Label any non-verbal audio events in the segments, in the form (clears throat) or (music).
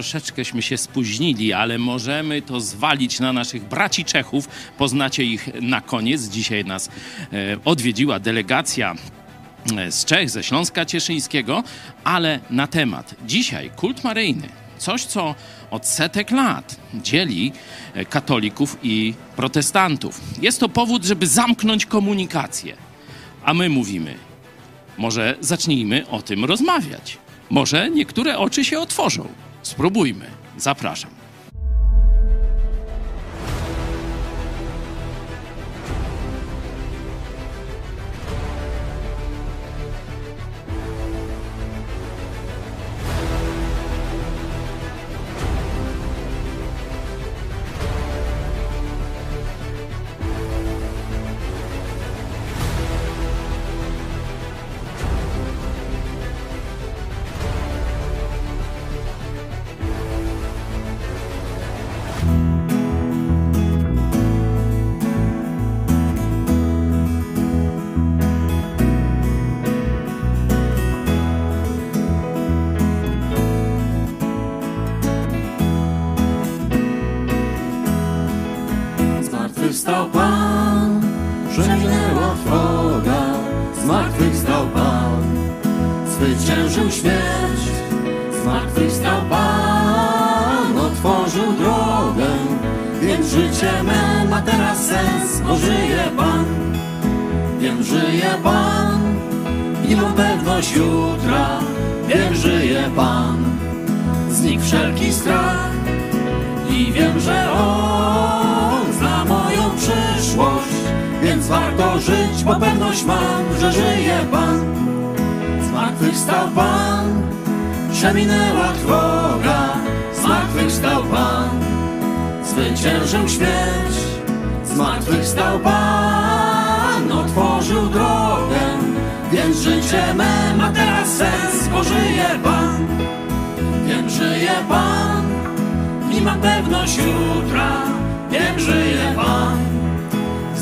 troszeczkęśmy się spóźnili, ale możemy to zwalić na naszych braci Czechów. Poznacie ich na koniec. Dzisiaj nas e, odwiedziła delegacja e, z Czech, ze Śląska Cieszyńskiego, ale na temat. Dzisiaj kult maryjny. Coś, co od setek lat dzieli e, katolików i protestantów. Jest to powód, żeby zamknąć komunikację. A my mówimy, może zacznijmy o tym rozmawiać. Może niektóre oczy się otworzą. Spróbujmy. Zapraszam.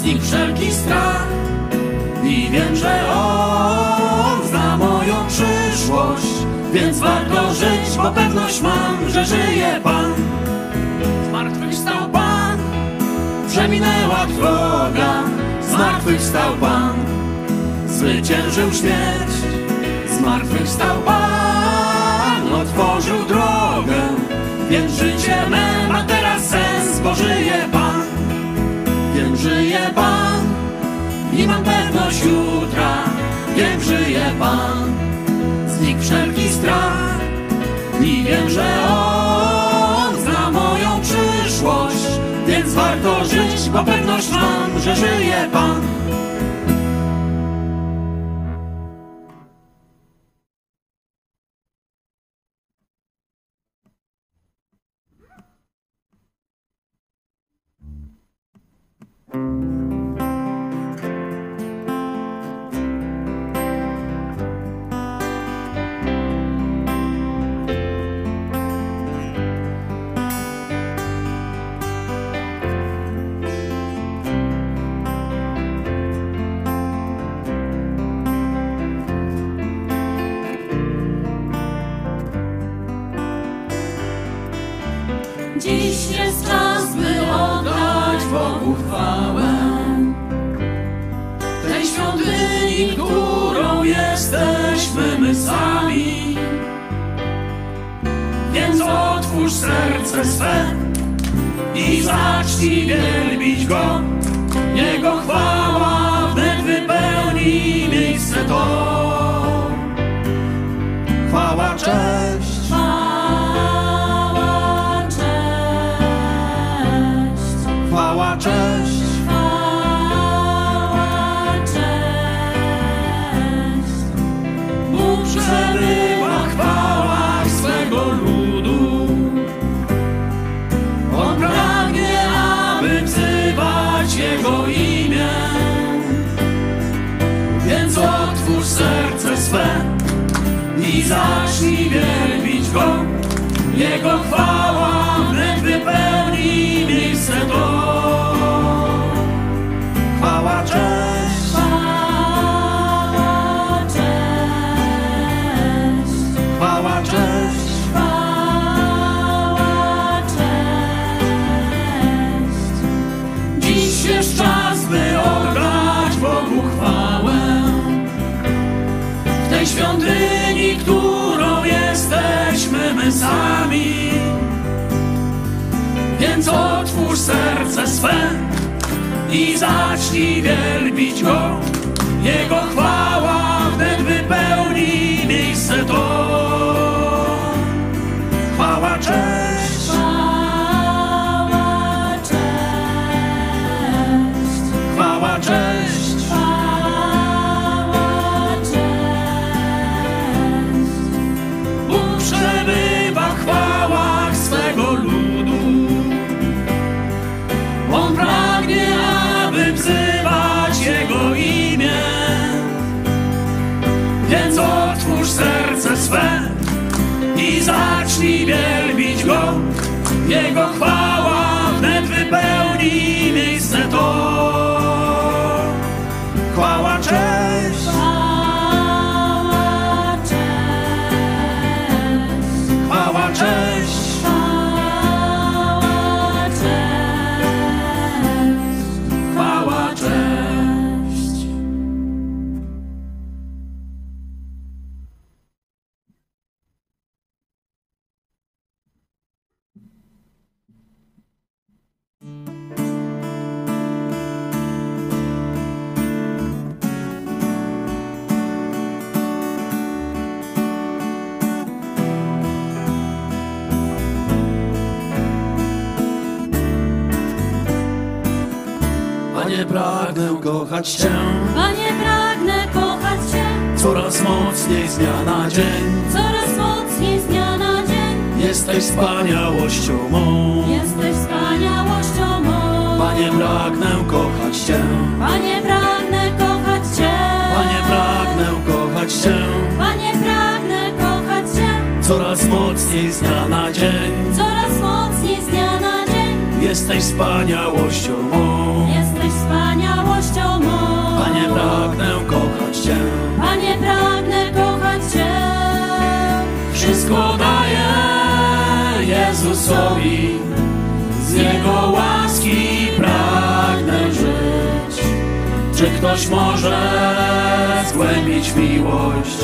Znikł wszelki strach i wiem, że On zna moją przyszłość, więc warto żyć, bo pewność mam, że żyje Pan. Zmartwychwstał Pan, przeminęła trwoga, zmartwychwstał Pan, zwyciężył śmierć. Zmartwychwstał Pan, otworzył drogę, więc życie me ma teraz sens, bo żyje Pan. Żyje Pan i mam pewność jutra. Wiem, żyje Pan, znikł wszelki strach. I wiem, że On zna moją przyszłość, więc warto żyć, bo pewność mam, że żyje Pan. I zacznij wielbić Go. Jego chwała wnet wypełni miejsce to. Chwała, cześć, Jego chwała wnet wypełni miejsce to. Dzień. coraz mocniej z dnia na dzień. Jesteś wspaniałością mą. Jesteś wspaniałością mą. Panie, pragnę kochać Cię. Panie, pragnę kochać Cię. Panie, pragnę kochać Cię Panie, pragnę kochać Cię coraz mocniej z dnia na dzień. coraz mocniej z dnia na dzień. Jesteś wspaniałością mą. Ktoś może zgłębić miłość,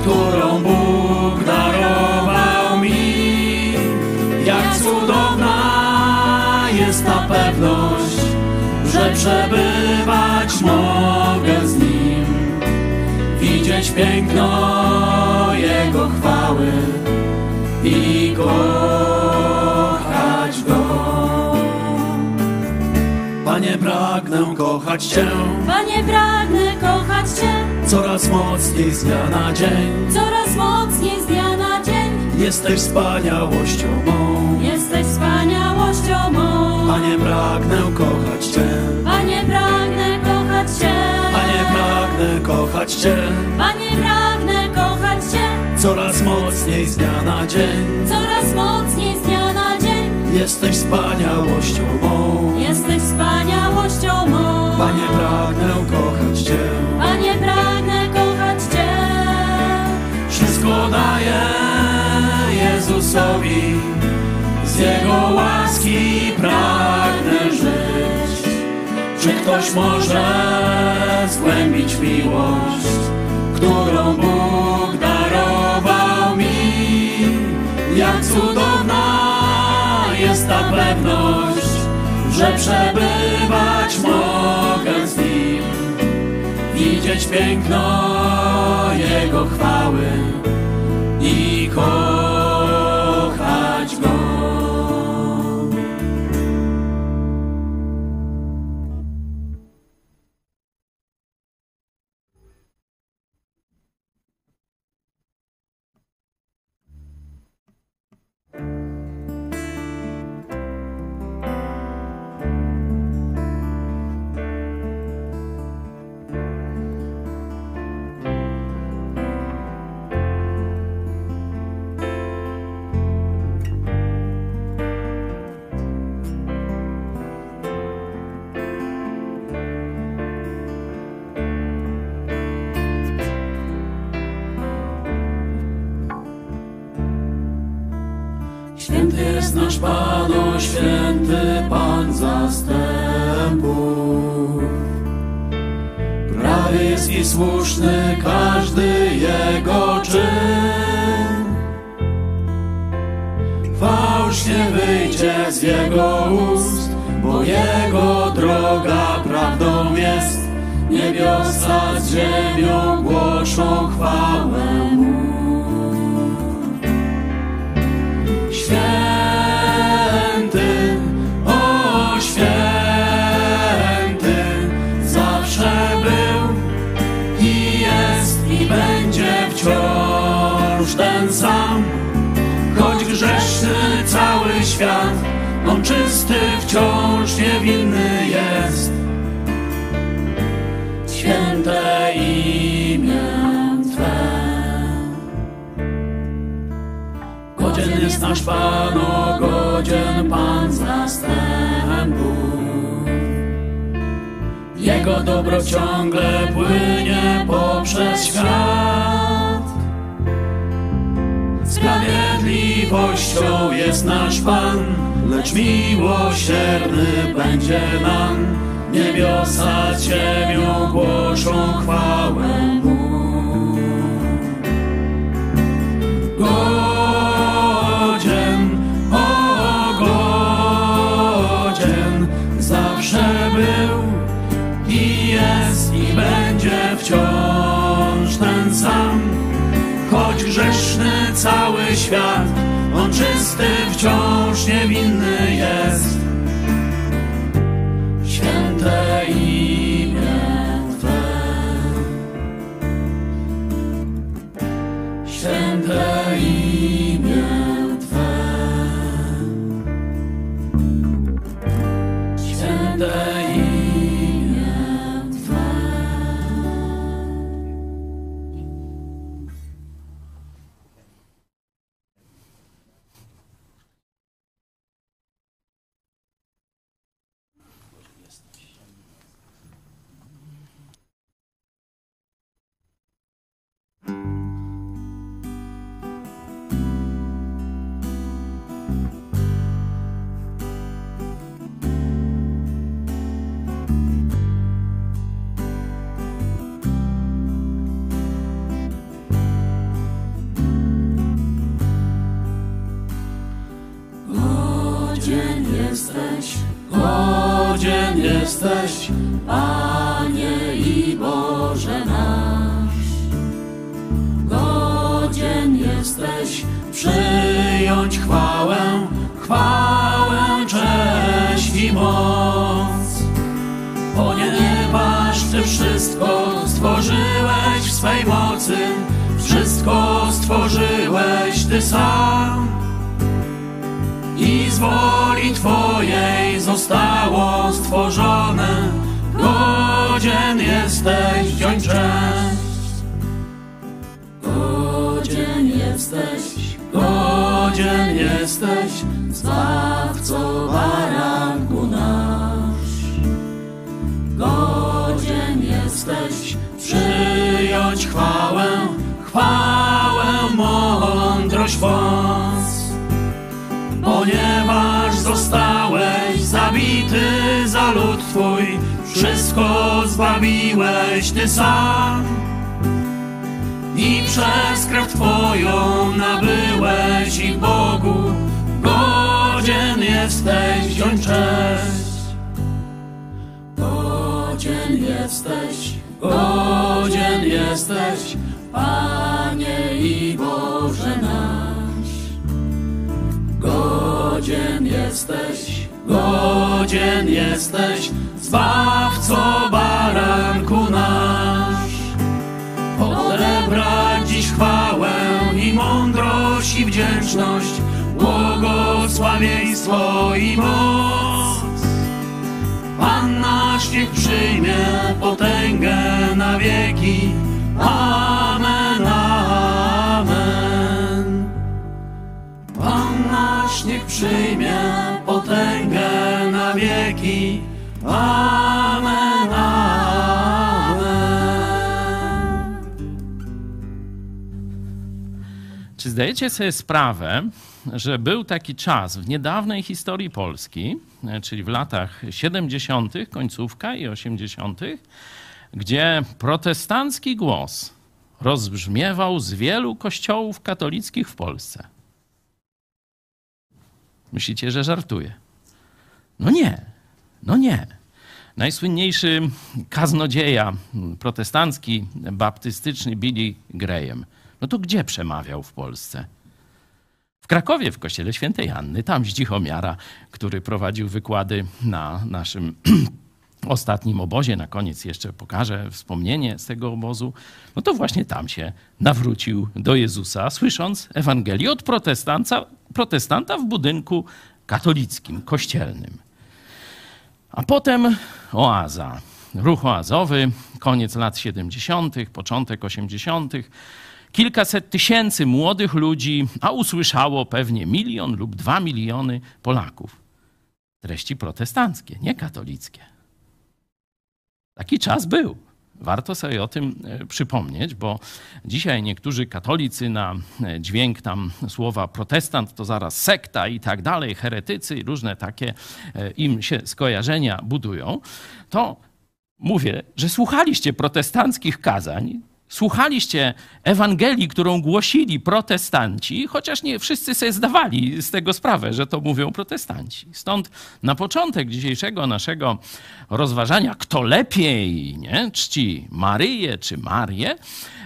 którą Bóg darował mi? Jak cudowna jest ta pewność, że przebywać mogę z Nim widzieć piękno Jego chwały i kochać Panie, pragnę kochać Cię Panie, pragnę kochać Cię coraz mocniej z dnia na dzień. coraz mocniej z dnia na dzień. Jesteś wspaniałością mą. Jesteś wspaniałością mą. Panie, pragnę kochać Cię. Panie, pragnę kochać Cię. Panie, pragnę kochać Cię Panie, pragnę kochać Cię coraz mocniej z dnia na dzień. coraz mocniej z dnia na dzień. Jesteś wspaniałością mą. Jesteś wspaniałością mą. Panie, pragnę kochać Cię. Panie, pragnę kochać Cię. Wszystko daję Jezusowi, z Jego łaski pragnę żyć. Czy ktoś może zgłębić miłość, którą Bóg darował mi? Jak cudowna ta pewność, że przebywać mogę z Nim. Widzieć piękno Jego chwały i kochać jest nasz Pan, święty Pan zastępów. Prawie jest i słuszny każdy jego czyn. Fałsz nie wyjdzie z jego ust, bo jego droga prawdą jest. Niebiosa z ziemią głoszą chwałę czysty wciąż niewinny jest. Święte imię Twe. Godzien jest nasz Pan, o godzien Pan zastępów. Jego dobro ciągle płynie poprzez świat. Sprawiedliwością jest nasz Pan, lecz miłosierny będzie nam. Niebiosa z ziemią głoszą chwałę Mu. Godzien, o godzien, zawsze był i jest i będzie wciąż ten sam. Choć grzeszny cały świat, czysty wciąż niewinny jest. Święte Ponieważ Ty wszystko stworzyłeś w swej mocy, wszystko stworzyłeś Ty sam i z woli Twojej zostało stworzone. Godzien jesteś wziąć cześć. Godzien jesteś, godzien jesteś, Zbawco baranku jesteś przyjąć chwałę, chwałę, mądrość, moc ponieważ zostałeś zabity za lud Twój, wszystko zbawiłeś Ty sam. I przez krew Twoją nabyłeś ich Bogu, godzien jesteś wziąć cześć. Godzien jesteś, godzien jesteś, Panie i Boże nasz. Godzien jesteś, godzien jesteś, Zbawco baranku nasz. Odebrać dziś chwałę i mądrość i wdzięczność, błogosławieństwo i moc. Pan nasz niech przyjmie potęgę na wieki. Amen, amen. Pan nasz niech przyjmie potęgę na wieki. Amen, amen. Czy zdajecie sobie sprawę, że był taki czas w niedawnej historii Polski, e, czyli w latach 70., końcówka i 80., gdzie protestancki głos rozbrzmiewał z wielu kościołów katolickich w Polsce. Myślicie, że żartuję? No nie, no nie. Najsłynniejszy kaznodzieja protestancki, baptystyczny Billy Graham. No to gdzie przemawiał w Polsce? Krakowie, w kościele świętej Anny, tam Zdzichomiara, który prowadził wykłady na naszym (clears throat) ostatnim obozie, na koniec jeszcze pokażę wspomnienie z tego obozu, no to właśnie tam się nawrócił do Jezusa, słysząc Ewangelię od protestanta, protestanta w budynku katolickim, kościelnym. A potem oaza, ruch oazowy, koniec lat 70., początek 80., kilkaset tysięcy młodych ludzi, a usłyszało pewnie milion lub dwa miliony Polaków. Treści protestanckie, nie katolickie. Taki czas był. Warto sobie o tym e, przypomnieć, bo dzisiaj niektórzy katolicy na e, dźwięk tam słowa protestant to zaraz sekta i tak dalej, heretycy, różne takie e, im się skojarzenia budują. To mówię, że słuchaliście protestanckich kazań, Słuchaliście Ewangelii, którą głosili protestanci, chociaż nie wszyscy sobie zdawali z tego sprawę, że to mówią protestanci. Stąd na początek dzisiejszego naszego rozważania, kto lepiej nie, czci Maryję czy Marię,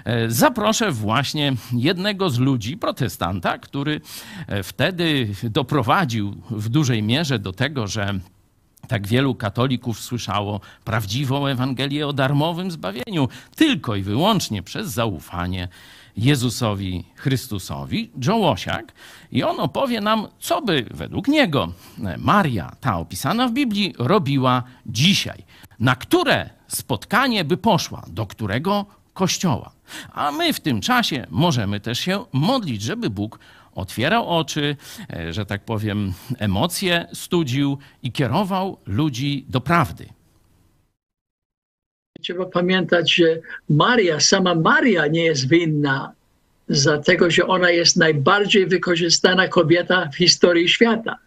e, zaproszę właśnie jednego z ludzi, protestanta, który e, wtedy doprowadził w dużej mierze do tego, że tak wielu katolików słyszało prawdziwą Ewangelię o darmowym zbawieniu tylko i wyłącznie przez zaufanie Jezusowi Chrystusowi, Joe Łosiak, i on opowie nam, co by według niego Maria, ta opisana w Biblii, robiła dzisiaj. Na które spotkanie by poszła, do którego kościoła. A my w tym czasie możemy też się modlić, żeby Bóg otwierał oczy, e, że tak powiem, emocje studził i kierował ludzi do prawdy. Trzeba pamiętać, że Maria, sama Maria nie jest winna za tego, że ona jest najbardziej wykorzystana kobieta w historii świata.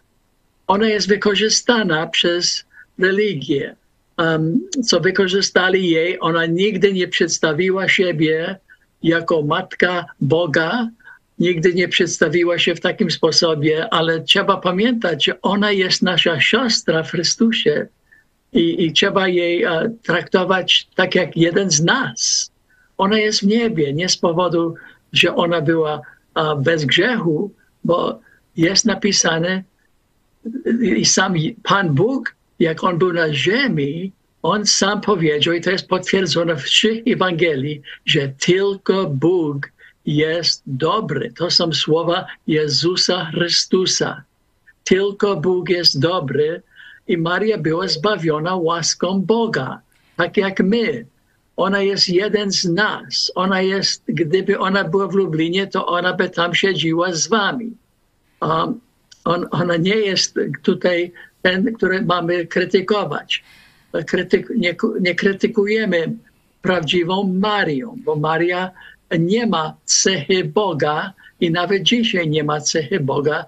Ona jest wykorzystana przez religię, um, co wykorzystali jej. Ona nigdy nie przedstawiła siebie jako matka Boga, nigdy nie przedstawiła się w takim sposobie, ale trzeba pamiętać, ona jest nasza siostra w Chrystusie i, i trzeba jej uh, traktować tak jak jeden z nas. Ona jest w niebie, nie z powodu, że ona była uh, bez grzechu, bo jest napisane i sam Pan Bóg, jak On był na ziemi, On sam powiedział, i to jest potwierdzone w trzech Ewangelii, że tylko Bóg jest dobry. To są słowa Jezusa Chrystusa. Tylko Bóg jest dobry i Maria była zbawiona łaską Boga, tak jak my. Ona jest jeden z nas. Ona jest, gdyby ona była w Lublinie, to ona by tam siedziła z wami. Um, on, ona nie jest tutaj ten, który mamy krytykować. Krytyk, nie, nie krytykujemy prawdziwą Marią, bo Maria nie ma cechy Boga i nawet dzisiaj nie ma cechy Boga,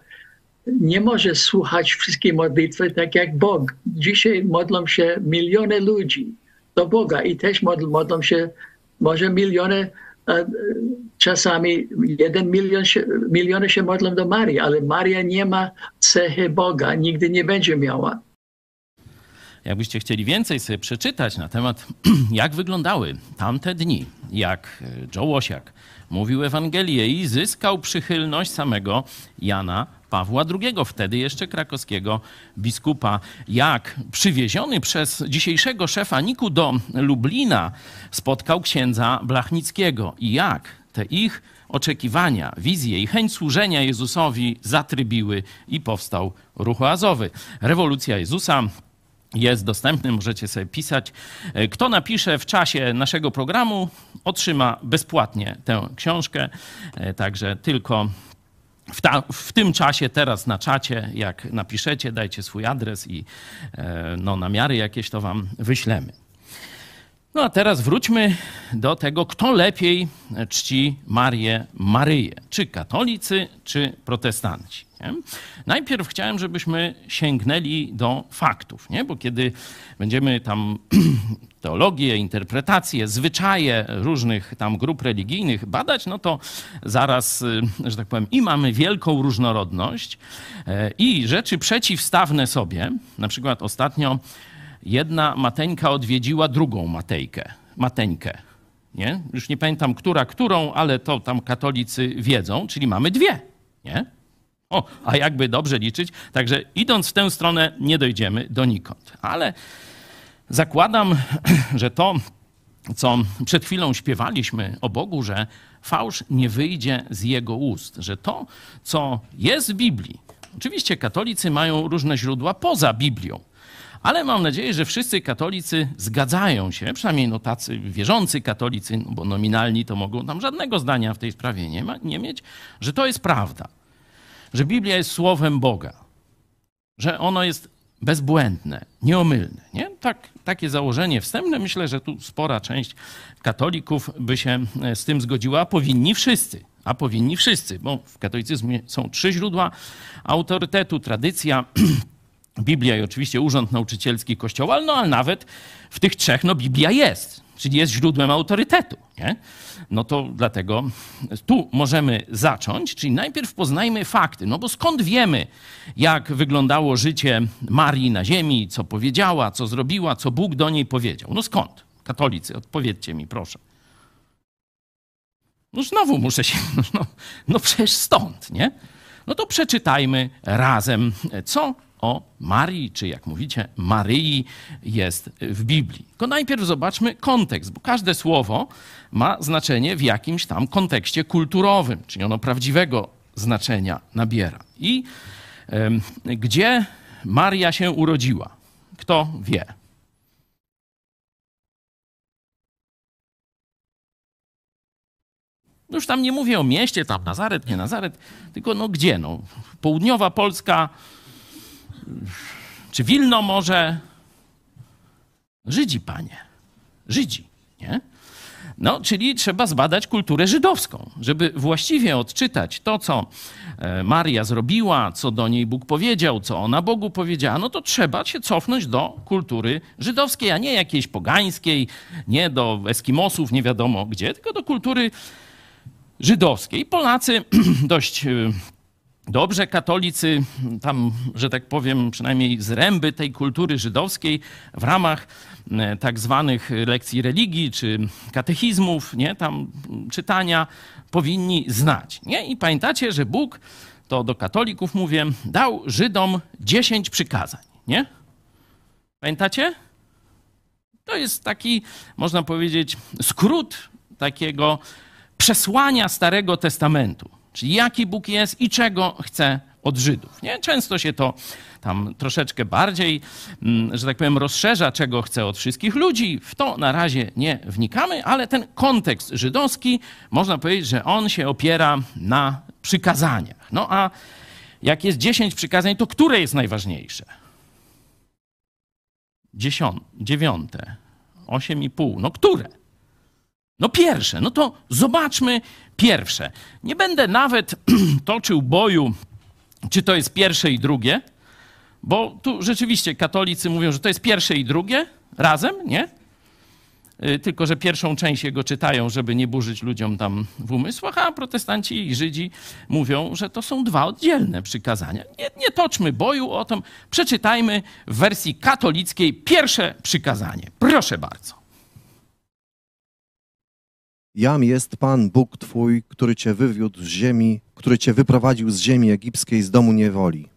nie może słuchać wszystkie modlitwy tak jak Bóg. Dzisiaj modlą się miliony ludzi do Boga i też modl, modlą się może miliony, e, czasami jeden milion się, miliony się modlą do Marii, ale Maria nie ma cechy Boga, nigdy nie będzie miała. Jakbyście chcieli więcej sobie przeczytać na temat, (clears throat) jak wyglądały tamte dni, jak e, Joe Łosiak mówił Ewangelię i zyskał przychylność samego Jana Pawła II, wtedy jeszcze krakowskiego biskupa, jak przywieziony przez dzisiejszego szefa Niku do Lublina spotkał księdza Blachnickiego i jak te ich oczekiwania, wizje i chęć służenia Jezusowi zatrybiły i powstał ruch oazowy. Rewolucja Jezusa jest dostępny, możecie sobie pisać. E, kto napisze w czasie naszego programu, otrzyma bezpłatnie tę książkę. E, także tylko w, ta, w, tym czasie, teraz na czacie, jak napiszecie, dajcie swój adres i e, no, namiary jakieś to wam wyślemy. No a teraz wróćmy do tego, kto lepiej czci Marię Maryję. Czy katolicy, czy protestanci. Nie? Najpierw chciałem, żebyśmy sięgnęli do faktów, nie? bo kiedy będziemy tam (clears throat) teologię, interpretację, zwyczaje różnych tam grup religijnych badać, no to zaraz, y, że tak powiem, i mamy wielką różnorodność e, i rzeczy przeciwstawne sobie. Na przykład ostatnio jedna mateńka odwiedziła drugą matejkę, mateńkę. Nie? Już nie pamiętam, która którą, ale to tam katolicy wiedzą, czyli mamy dwie. Nie? O, a jakby dobrze liczyć, także idąc w tę stronę nie dojdziemy donikąd. Ale zakładam, (clears throat) że to, co przed chwilą śpiewaliśmy o Bogu, że fałsz nie wyjdzie z jego ust, że to, co jest w Biblii, oczywiście katolicy mają różne źródła poza Biblią, ale mam nadzieję, że wszyscy katolicy zgadzają się, przynajmniej no tacy wierzący katolicy, no bo nominalni to mogą tam żadnego zdania w tej sprawie nie, ma, nie mieć, że to jest prawda że Biblia jest słowem Boga, że ono jest bezbłędne, nieomylne. Nie? Tak, takie założenie wstępne, myślę, że tu spora część katolików by się e, z tym zgodziła, a powinni wszyscy. A powinni wszyscy, bo w katolicyzmie są trzy źródła autorytetu, tradycja, (clears throat) Biblia i oczywiście urząd nauczycielski Kościoła, no ale nawet w tych trzech no, Biblia jest, czyli jest źródłem autorytetu. Nie? No to dlatego tu możemy zacząć, czyli najpierw poznajmy fakty, no bo skąd wiemy, jak wyglądało życie Marii na ziemi, co powiedziała, co zrobiła, co Bóg do niej powiedział. No skąd? Katolicy, odpowiedzcie mi proszę. No znowu muszę się, (laughs) no, no przecież stąd, nie? No to przeczytajmy razem, co o Marii, czy jak mówicie, Maryi jest w Biblii. Tylko najpierw zobaczmy kontekst, bo każde słowo ma znaczenie w jakimś tam kontekście kulturowym, czyli ono prawdziwego znaczenia nabiera. I y, gdzie Maria się urodziła? Kto wie? No już tam nie mówię o mieście, tam Nazaret, nie Nazaret, tylko no gdzie? No, południowa Polska, czy Wilno może? Żydzi, panie. Żydzi, nie? No, czyli trzeba zbadać kulturę żydowską, żeby właściwie odczytać to, co e, Maria zrobiła, co do niej Bóg powiedział, co ona Bogu powiedziała, no to trzeba się cofnąć do kultury żydowskiej, a nie jakiejś pogańskiej, nie do Eskimosów, nie wiadomo gdzie, tylko do kultury żydowskiej. Polacy (clears throat) dość e, dobrze katolicy, tam, że tak powiem, przynajmniej zręby tej kultury żydowskiej w ramach e, tak zwanych lekcji religii czy katechizmów, nie, tam czytania, powinni znać. Nie? I pamiętacie, że Bóg, to do katolików mówię, dał Żydom dziesięć przykazań. Nie? Pamiętacie? To jest taki, można powiedzieć, skrót takiego przesłania Starego Testamentu. Czyli jaki Bóg jest i czego chce od Żydów. Nie? Często się to tam troszeczkę bardziej, mm, że tak powiem, rozszerza, czego chce od wszystkich ludzi. W to na razie nie wnikamy, ale ten kontekst żydowski, można powiedzieć, że on się opiera na przykazaniach. No a jak jest dziesięć przykazań, to które jest najważniejsze? Dziesiąte, dziewiąte, osiem i pół. No które? No pierwsze, no to zobaczmy pierwsze. Nie będę nawet (clears throat) toczył boju, czy to jest pierwsze i drugie, bo tu rzeczywiście katolicy mówią, że to jest pierwsze i drugie razem, nie? Y, tylko, że pierwszą część jego czytają, żeby nie burzyć ludziom tam w umysłach, a protestanci i Żydzi mówią, że to są dwa oddzielne przykazania. Nie, nie toczmy boju o tym, przeczytajmy w wersji katolickiej pierwsze przykazanie. Proszę bardzo. Jam jest Pan Bóg Twój, który Cię wywiódł z ziemi, który Cię wyprowadził z ziemi egipskiej, z domu niewoli.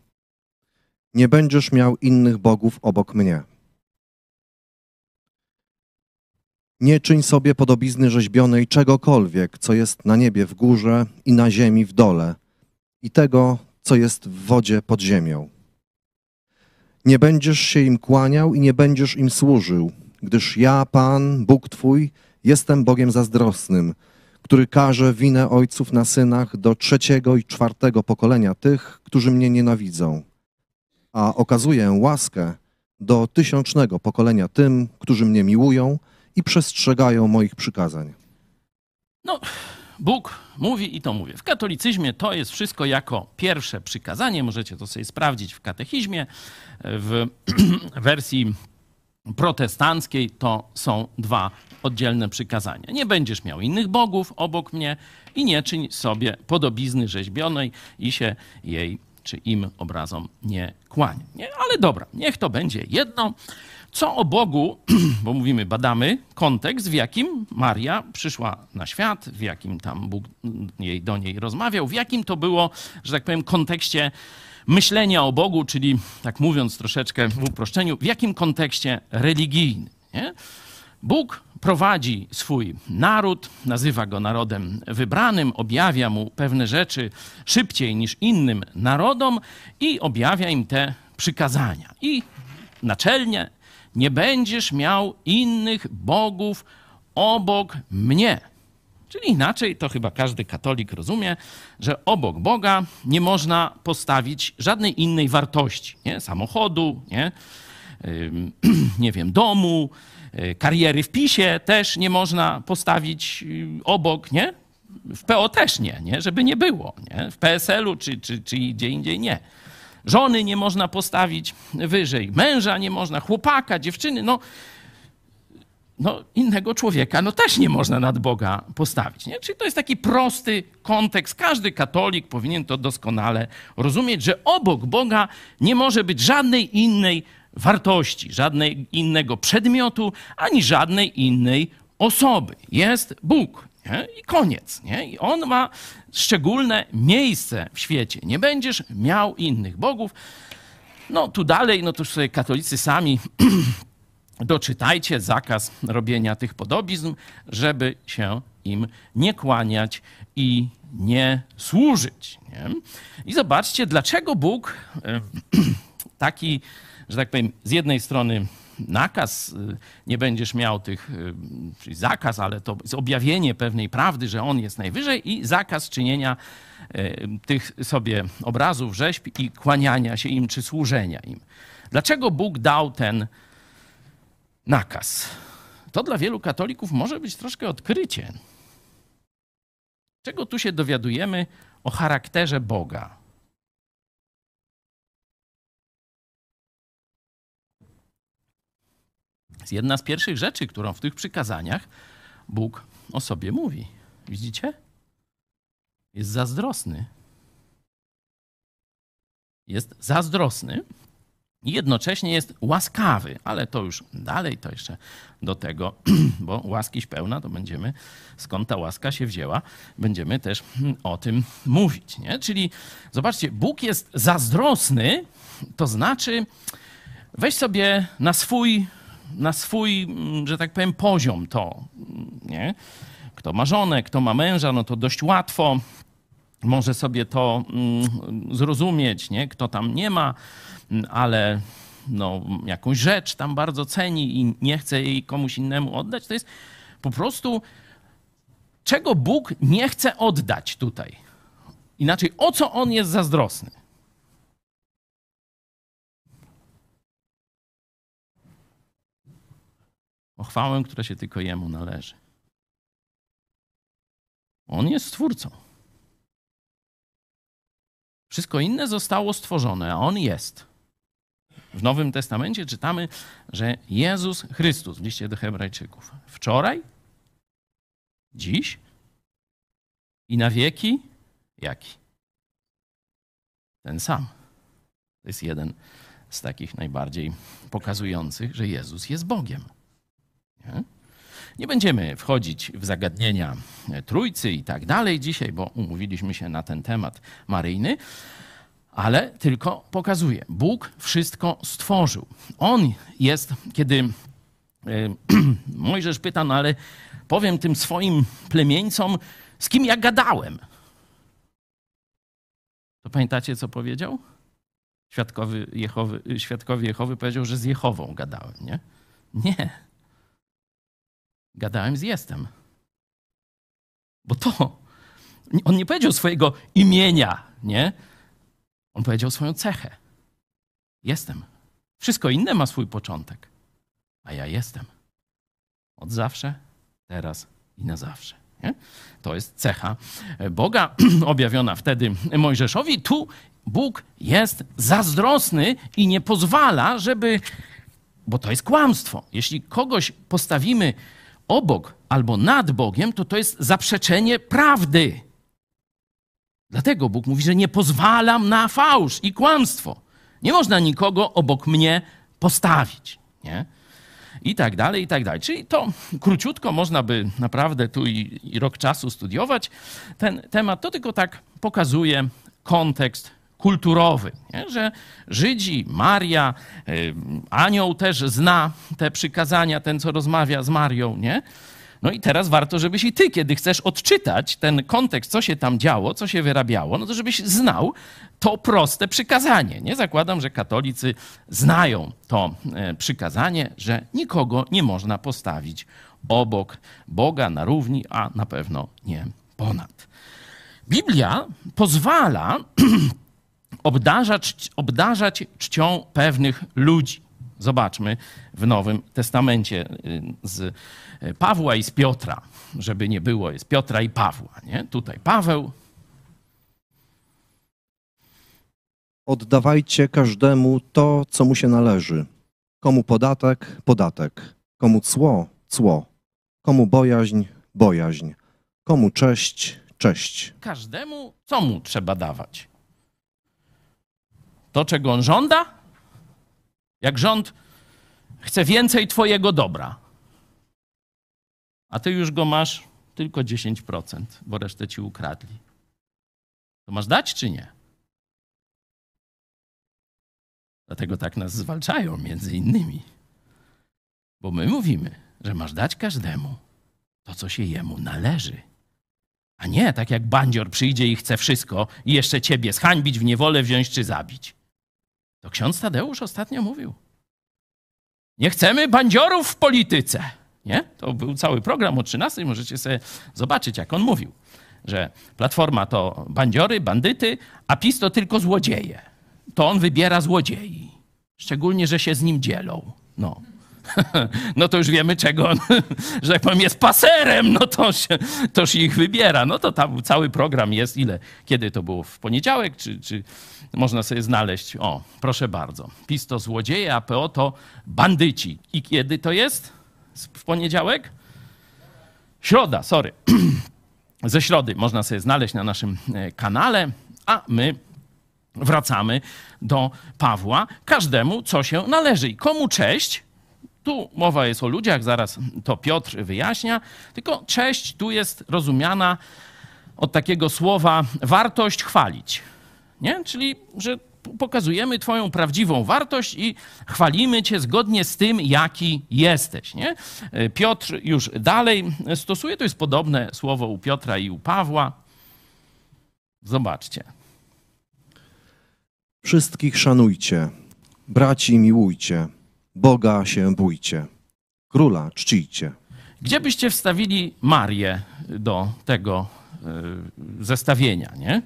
Nie będziesz miał innych bogów obok mnie. Nie czyń sobie podobizny rzeźbionej czegokolwiek, co jest na niebie w górze i na ziemi w dole, i tego, co jest w wodzie pod ziemią. Nie będziesz się im kłaniał i nie będziesz im służył, gdyż ja, Pan, Bóg Twój, Jestem Bogiem zazdrosnym, który każe winę ojców na synach do trzeciego i czwartego pokolenia tych, którzy mnie nienawidzą, a okazuję łaskę do tysiącznego pokolenia tym, którzy mnie miłują i przestrzegają moich przykazań. No, Bóg mówi i to mówię. W katolicyzmie to jest wszystko jako pierwsze przykazanie. Możecie to sobie sprawdzić w katechizmie. W (clears throat) wersji protestanckiej to są dwa oddzielne przykazania. Nie będziesz miał innych bogów obok mnie i nie czyń sobie podobizny rzeźbionej i się jej czy im obrazom nie kłanie. Nie? Ale dobra, niech to będzie jedno. Co o Bogu, (clears throat) bo mówimy, badamy kontekst, w jakim Maria przyszła na świat, w jakim tam Bóg jej, do niej rozmawiał, w jakim to było, że tak powiem, kontekście myślenia o Bogu, czyli tak mówiąc troszeczkę w uproszczeniu, w jakim kontekście religijnym. Nie? Bóg prowadzi swój naród, nazywa go narodem wybranym, objawia mu pewne rzeczy szybciej niż innym narodom i objawia im te przykazania. I naczelnie nie będziesz miał innych bogów obok mnie. Czyli inaczej, to chyba każdy katolik rozumie, że obok Boga nie można postawić żadnej innej wartości. Nie? Samochodu, nie? (clears throat) nie wiem, domu, kariery w PiSie też nie można postawić y, obok, nie? W PO też nie, nie? żeby nie było. Nie? W PSL-u czy, czy, czy gdzie indziej nie. Żony nie można postawić wyżej, męża nie można, chłopaka, dziewczyny, no, no innego człowieka no też nie można nad Boga postawić. Nie? Czyli to jest taki prosty kontekst. Każdy katolik powinien to doskonale rozumieć, że obok Boga nie może być żadnej innej wartości, żadnej innego przedmiotu, ani żadnej innej osoby. Jest Bóg. Nie? I koniec. Nie? I on ma szczególne miejsce w świecie. Nie będziesz miał innych bogów. No tu dalej, no to sobie katolicy sami (clears throat) doczytajcie zakaz robienia tych podobizn, żeby się im nie kłaniać i nie służyć. Nie? I zobaczcie, dlaczego Bóg (clears throat) taki, że tak powiem, z jednej strony nakaz, y, nie będziesz miał tych, y, czyli zakaz, ale to jest objawienie pewnej prawdy, że On jest najwyżej i zakaz czynienia y, tych sobie obrazów, rzeźb i kłaniania się im czy służenia im. Dlaczego Bóg dał ten nakaz? To dla wielu katolików może być troszkę odkrycie. Czego tu się dowiadujemy o charakterze Boga? Jest jedna z pierwszych rzeczy, którą w tych przykazaniach Bóg o sobie mówi. Widzicie? Jest zazdrosny. Jest zazdrosny i jednocześnie jest łaskawy, ale to już dalej, to jeszcze do tego, (clears throat) bo łaskiś pełna, to będziemy, skąd ta łaska się wzięła, będziemy też o tym mówić. Nie? Czyli zobaczcie, Bóg jest zazdrosny, to znaczy weź sobie na swój na swój, mm, że tak powiem, poziom to. Nie? Kto ma żonę, kto ma męża, no to dość łatwo może sobie to mm, zrozumieć, nie? Kto tam nie ma, mm, ale no, jakąś rzecz tam bardzo ceni i nie chce jej komuś innemu oddać, to jest po prostu czego Bóg nie chce oddać tutaj. Inaczej, o co on jest zazdrosny? O chwałę, która się tylko Jemu należy. On jest Stwórcą. Wszystko inne zostało stworzone, a On jest. W Nowym Testamencie czytamy, że Jezus Chrystus w liście do Hebrajczyków wczoraj, dziś i na wieki jaki? Ten sam. To jest jeden z takich najbardziej pokazujących, że Jezus jest Bogiem. Nie? Nie będziemy wchodzić w zagadnienia trójcy i tak dalej dzisiaj, bo umówiliśmy się na ten temat maryjny, ale tylko pokazuje. Bóg wszystko stworzył. On jest, kiedy e, (clears throat) Mojżesz pyta, no ale powiem tym swoim plemieńcom, z kim ja gadałem. To pamiętacie, co powiedział? Świadkowy Jehowy, świadkowie Jehowy powiedział, że z Jehową gadałem, nie? Nie. Gadałem z jestem. Bo to, on nie powiedział swojego imienia, nie? On powiedział swoją cechę. Jestem. Wszystko inne ma swój początek, a ja jestem. Od zawsze, teraz i na zawsze. Nie? To jest cecha Boga (clears throat) objawiona wtedy Mojżeszowi. Tu Bóg jest zazdrosny i nie pozwala, żeby. Bo to jest kłamstwo. Jeśli kogoś postawimy obok albo nad Bogiem, to to jest zaprzeczenie prawdy. Dlatego Bóg mówi, że nie pozwalam na fałsz i kłamstwo. Nie można nikogo obok mnie postawić. Nie? I tak dalej, i tak dalej. Czyli to króciutko można by naprawdę tu i, i rok czasu studiować ten temat. To tylko tak pokazuje kontekst kulturowy, nie? że Żydzi, Maria, y, anioł też zna te przykazania, ten co rozmawia z Marią, nie? No i teraz warto, żebyś i ty, kiedy chcesz odczytać ten kontekst, co się tam działo, co się wyrabiało, no to żebyś znał to proste przykazanie. Nie zakładam, że katolicy znają to e, przykazanie, że nikogo nie można postawić obok Boga na równi, a na pewno nie ponad. Biblia pozwala (clears throat) obdarzać, obdarzać czcią pewnych ludzi. Zobaczmy w Nowym Testamencie y, z Pawła i z Piotra, żeby nie było, jest Piotra i Pawła. Nie? Tutaj Paweł. Oddawajcie każdemu to, co mu się należy. Komu podatek, podatek. Komu cło, cło. Komu bojaźń, bojaźń. Komu cześć, cześć. Każdemu co mu trzeba dawać? To, czego on żąda? Jak rząd chce więcej Twojego dobra, a Ty już go masz tylko 10%, bo resztę Ci ukradli. To masz dać czy nie? Dlatego tak nas zwalczają, między innymi. Bo my mówimy, że masz dać każdemu to, co się jemu należy. A nie tak jak bandzior przyjdzie i chce wszystko i jeszcze ciebie zhańbić, w niewolę wziąć czy zabić. To ksiądz Tadeusz ostatnio mówił. Nie chcemy bandziorów w polityce. Nie? To był cały program o 13. Możecie sobie zobaczyć, jak on mówił, że Platforma to bandziory, bandyty, a PiS to tylko złodzieje. To on wybiera złodziei. Szczególnie, że się z nim dzielą. No. (laughs) No to już wiemy, czego on, (laughs) że jak powiem, jest paserem, no to się, toż ich wybiera. No to tam cały program jest. Ile? Kiedy to było? W poniedziałek? Czy, czy można sobie znaleźć? O, proszę bardzo. PiS to złodzieje, a PO to bandyci. I kiedy to jest? W poniedziałek? Środa, sorry. (clears throat) Ze środy można sobie znaleźć na naszym e, kanale, a my wracamy do Pawła. Każdemu, co się należy. I komu cześć? Tu mowa jest o ludziach, zaraz to Piotr wyjaśnia. Tylko cześć tu jest rozumiana od takiego słowa wartość chwalić. Nie? Czyli, że pokazujemy Twoją prawdziwą wartość i chwalimy Cię zgodnie z tym, jaki jesteś. Nie? Piotr już dalej stosuje, to jest podobne słowo u Piotra i u Pawła. Zobaczcie. Wszystkich szanujcie, braci miłujcie, Boga się bójcie, króla czcijcie. Gdzie byście wstawili Marię do tego y, zestawienia, nie?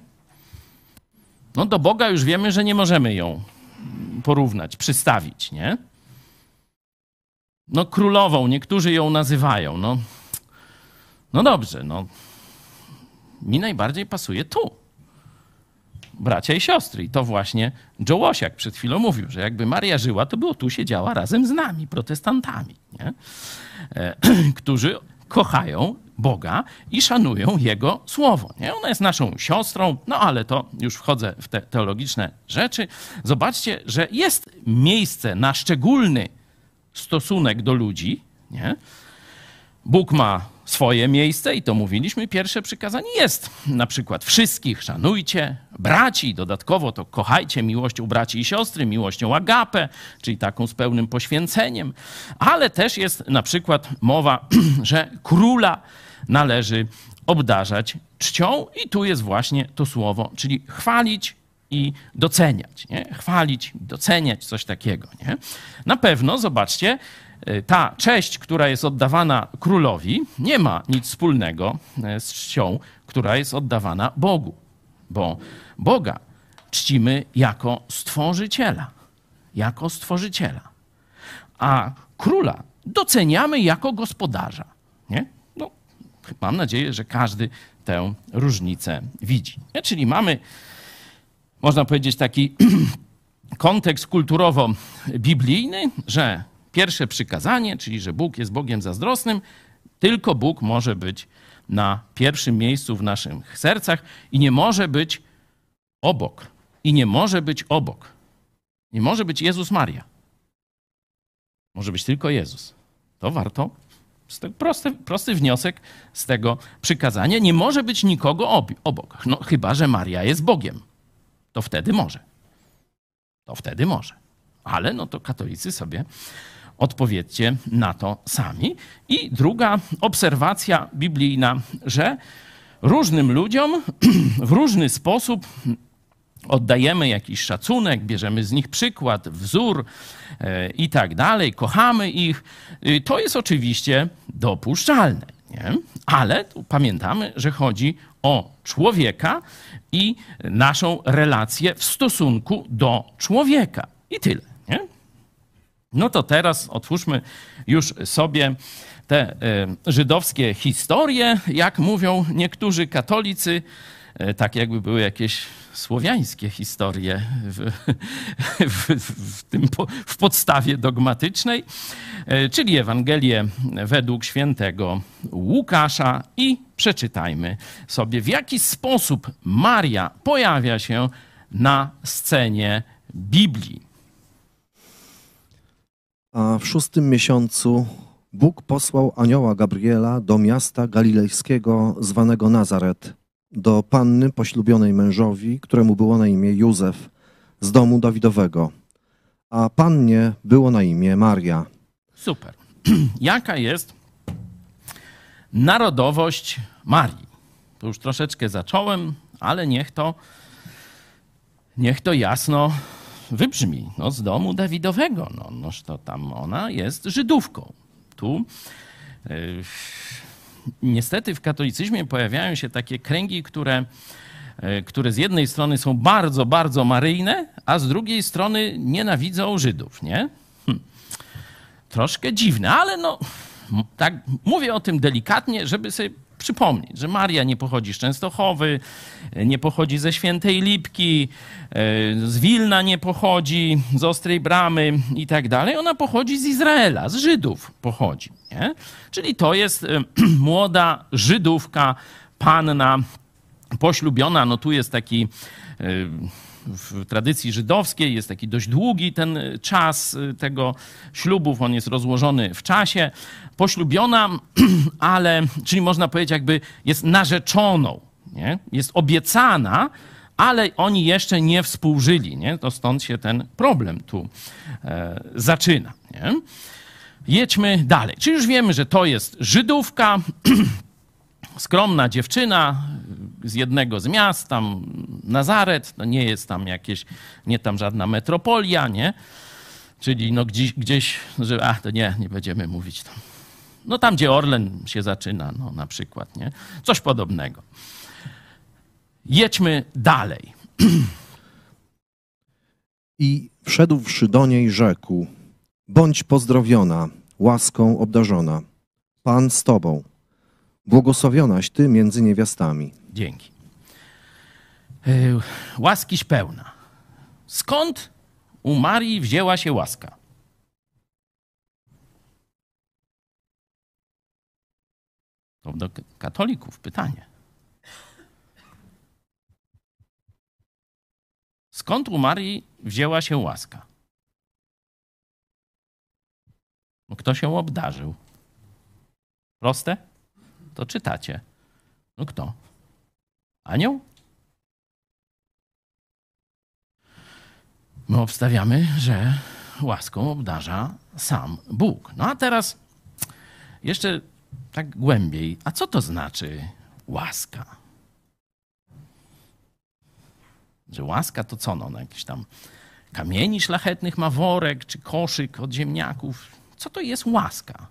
No do Boga już wiemy, że nie możemy ją porównać, przystawić, nie? No królową, niektórzy ją nazywają, no. No dobrze, no. Mi najbardziej pasuje tu. Bracia i siostry. I to właśnie Joe Łosiak przed chwilą mówił, że jakby Maria żyła, to było tu siedziała razem z nami, protestantami, nie? E, (clears throat) którzy kochają Boga i szanują Jego słowo. Nie? Ona jest naszą siostrą, no ale to już wchodzę w te teologiczne rzeczy. Zobaczcie, że jest miejsce na szczególny stosunek do ludzi. Nie? Bóg ma swoje miejsce i to mówiliśmy, pierwsze przykazanie jest na przykład wszystkich szanujcie, braci, dodatkowo to kochajcie miłością braci i siostry, miłością agapę, czyli taką z pełnym poświęceniem, ale też jest na przykład mowa, (clears throat) że króla należy obdarzać czcią i tu jest właśnie to słowo, czyli chwalić i doceniać. Nie? Chwalić, doceniać, coś takiego. Nie? Na pewno, zobaczcie, y, ta cześć, która jest oddawana królowi, nie ma nic wspólnego y, z czcią, która jest oddawana Bogu, bo Boga czcimy jako stworzyciela, jako stworzyciela, a króla doceniamy jako gospodarza. Nie? Mam nadzieję, że każdy tę różnicę widzi. Czyli mamy, można powiedzieć, taki (clears throat) kontekst kulturowo-biblijny, że pierwsze przykazanie, czyli że Bóg jest Bogiem zazdrosnym, tylko Bóg może być na pierwszym miejscu w naszych sercach i nie może być obok. I nie może być obok. Nie może być Jezus Maria. Może być tylko Jezus. To warto. Prosty, prosty wniosek z tego przykazania. Nie może być nikogo obok. No, chyba, że Maria jest Bogiem. To wtedy może. To wtedy może. Ale no to katolicy sobie odpowiedzcie na to sami. I druga obserwacja biblijna, że różnym ludziom (clears throat) w różny sposób oddajemy jakiś szacunek, bierzemy z nich przykład, wzór e, i tak dalej, kochamy ich, y, to jest oczywiście dopuszczalne. Nie? Ale pamiętamy, że chodzi o człowieka i naszą relację w stosunku do człowieka. I tyle. No to teraz otwórzmy już sobie te e, żydowskie historie, jak mówią niektórzy katolicy, e, tak jakby były jakieś słowiańskie historie w, (laughs) w, w, tym, w podstawie dogmatycznej, e, czyli Ewangelię według świętego Łukasza i przeczytajmy sobie, w jaki sposób Maria pojawia się na scenie Biblii. A w szóstym miesiącu Bóg posłał anioła Gabriela do miasta galilejskiego zwanego Nazaret, do panny poślubionej mężowi, któremu było na imię Józef, z domu Dawidowego. A pannie było na imię Maria. Super. (clears throat) Jaka jest narodowość Marii? To już troszeczkę zacząłem, ale niech to, niech to jasno wybrzmi. No, z domu Dawidowego. No, noż to tam ona jest Żydówką. Tu. Yy, niestety w katolicyzmie pojawiają się takie kręgi, które, e, które z jednej strony są bardzo, bardzo maryjne, a z drugiej strony nienawidzą Żydów, nie? Hm. Troszkę dziwne, ale no, tak mówię o tym delikatnie, żeby sobie przypomnieć, że Maria nie pochodzi z Częstochowy, nie pochodzi ze Świętej Lipki, e, z Wilna nie pochodzi, z Ostrej Bramy i tak dalej. Ona pochodzi z Izraela, z Żydów pochodzi. Nie? Czyli to jest e, (clears throat) młoda Żydówka, panna poślubiona. No tu jest taki e, w tradycji żydowskiej jest taki dość długi ten czas tego ślubów, on jest rozłożony w czasie. Poślubiona, (clears throat) ale, czyli można powiedzieć, jakby jest narzeczoną, nie? jest obiecana, ale oni jeszcze nie współżyli. Nie? To stąd się ten problem tu e, zaczyna. Nie? Jedźmy dalej. Czy już wiemy, że to jest Żydówka, (clears throat) skromna dziewczyna z jednego z miast, tam Nazaret, no nie jest tam jakieś, nie tam żadna metropolia, nie? Czyli no gdzieś, gdzieś że a, to nie, nie będziemy mówić tam. No tam, gdzie Orlen się zaczyna, no na przykład, nie? Coś podobnego. Jedźmy dalej. (clears throat) I wszedłszy do niej rzekł, bądź pozdrowiona, łaską obdarzona, Pan z tobą. Błogosławionaś Ty między niewiastami. Dzięki. E, łaskiś pełna. Skąd u Marii wzięła się łaska? To do katolików pytanie. Skąd u Marii wzięła się łaska? No, kto się obdarzył? Proste? To czytacie. No kto? Anioł? My obstawiamy, że łaską obdarza sam Bóg. No a teraz jeszcze tak głębiej. A co to znaczy łaska? Że łaska to co? No, no jakiś tam kamieni szlachetnych ma worek, czy koszyk od ziemniaków. Co to jest łaska?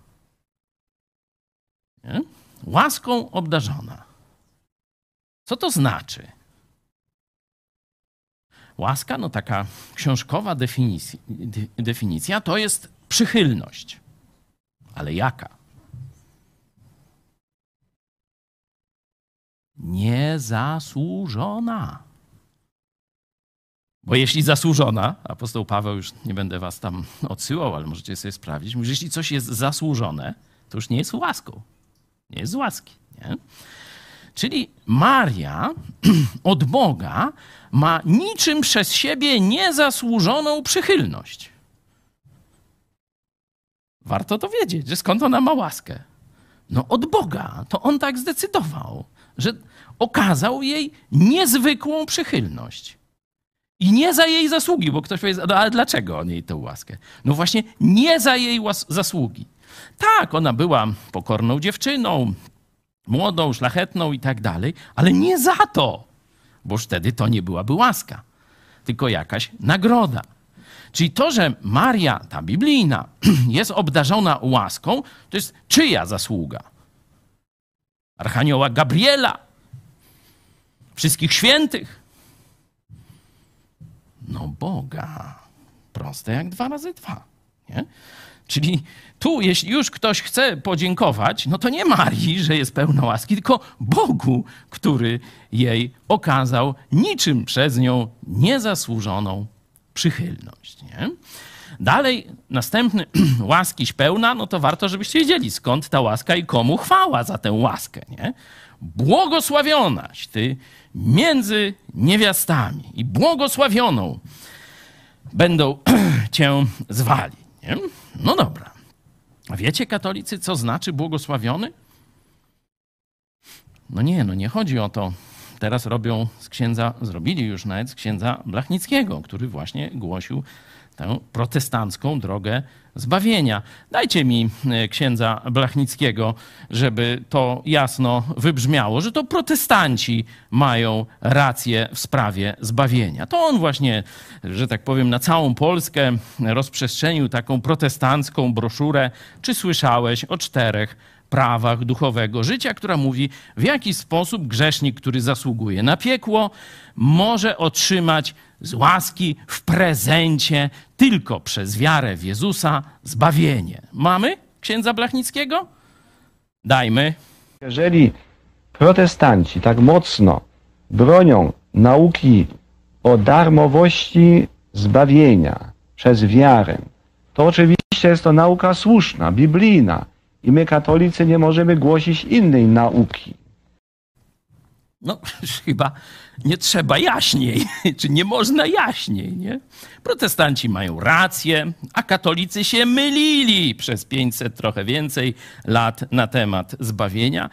Nie? Łaską obdarzona. Co to znaczy? Łaska, no taka książkowa definicja, definicja to jest przychylność. Ale jaka? niezasłużona. Bo jeśli zasłużona, apostoł Paweł, już nie będę was tam odsyłał, ale możecie sobie sprawdzić, mówi, że jeśli coś jest zasłużone, to już nie jest łaską. Nie jest z łaski. Nie? Czyli Maria (clears throat) od Boga ma niczym przez siebie niezasłużoną przychylność. Warto to wiedzieć, że skąd ona ma łaskę. No od Boga. To on tak zdecydował, że okazał jej niezwykłą przychylność. I nie za jej zasługi, bo ktoś powie, no ale dlaczego on jej tę łaskę? No właśnie nie za jej zasługi. Tak, ona była pokorną dziewczyną, młodą, szlachetną i tak dalej, ale nie za to, bo wtedy to nie byłaby łaska, tylko jakaś nagroda. Czyli to, że Maria, ta biblijna, (clears throat) jest obdarzona łaską, to jest czyja zasługa? Archanioła Gabriela, wszystkich świętych. No Boga. Proste jak dwa razy dwa. Nie? Czyli tu, jeśli już ktoś chce podziękować, no to nie Marii, że jest pełna łaski, tylko Bogu, który jej okazał niczym przez nią niezasłużoną przychylność. Nie? Dalej, następny, (clears throat) łaskiś pełna, no to warto, żebyście wiedzieli, skąd ta łaska i komu chwała za tę łaskę. Nie? Błogosławionaś ty między niewiastami i błogosławioną będą (clears throat) cię zwali. Nie? No dobra. Wiecie, katolicy, co znaczy błogosławiony? No nie, no nie chodzi o to. Teraz robią z księdza, zrobili już nawet z księdza Blachnickiego, który właśnie głosił tę protestancką drogę zbawienia. Dajcie mi e, księdza Blachnickiego, żeby to jasno wybrzmiało, że to protestanci mają rację w sprawie zbawienia. To on właśnie, że tak powiem, na całą Polskę rozprzestrzenił taką protestancką broszurę. Czy słyszałeś o czterech prawach duchowego życia, która mówi, w jaki sposób grzesznik, który zasługuje na piekło, może otrzymać z łaski w prezencie tylko przez wiarę w Jezusa zbawienie. Mamy księdza Blachnickiego? Dajmy. Jeżeli protestanci tak mocno bronią nauki o darmowości zbawienia przez wiarę, to oczywiście jest to nauka słuszna, biblijna i my katolicy nie możemy głosić innej nauki. No, (laughs) chyba nie trzeba jaśniej, (laughs) czy nie można jaśniej, nie? Protestanci mają rację, a katolicy się mylili przez 500, trochę więcej lat na temat zbawienia.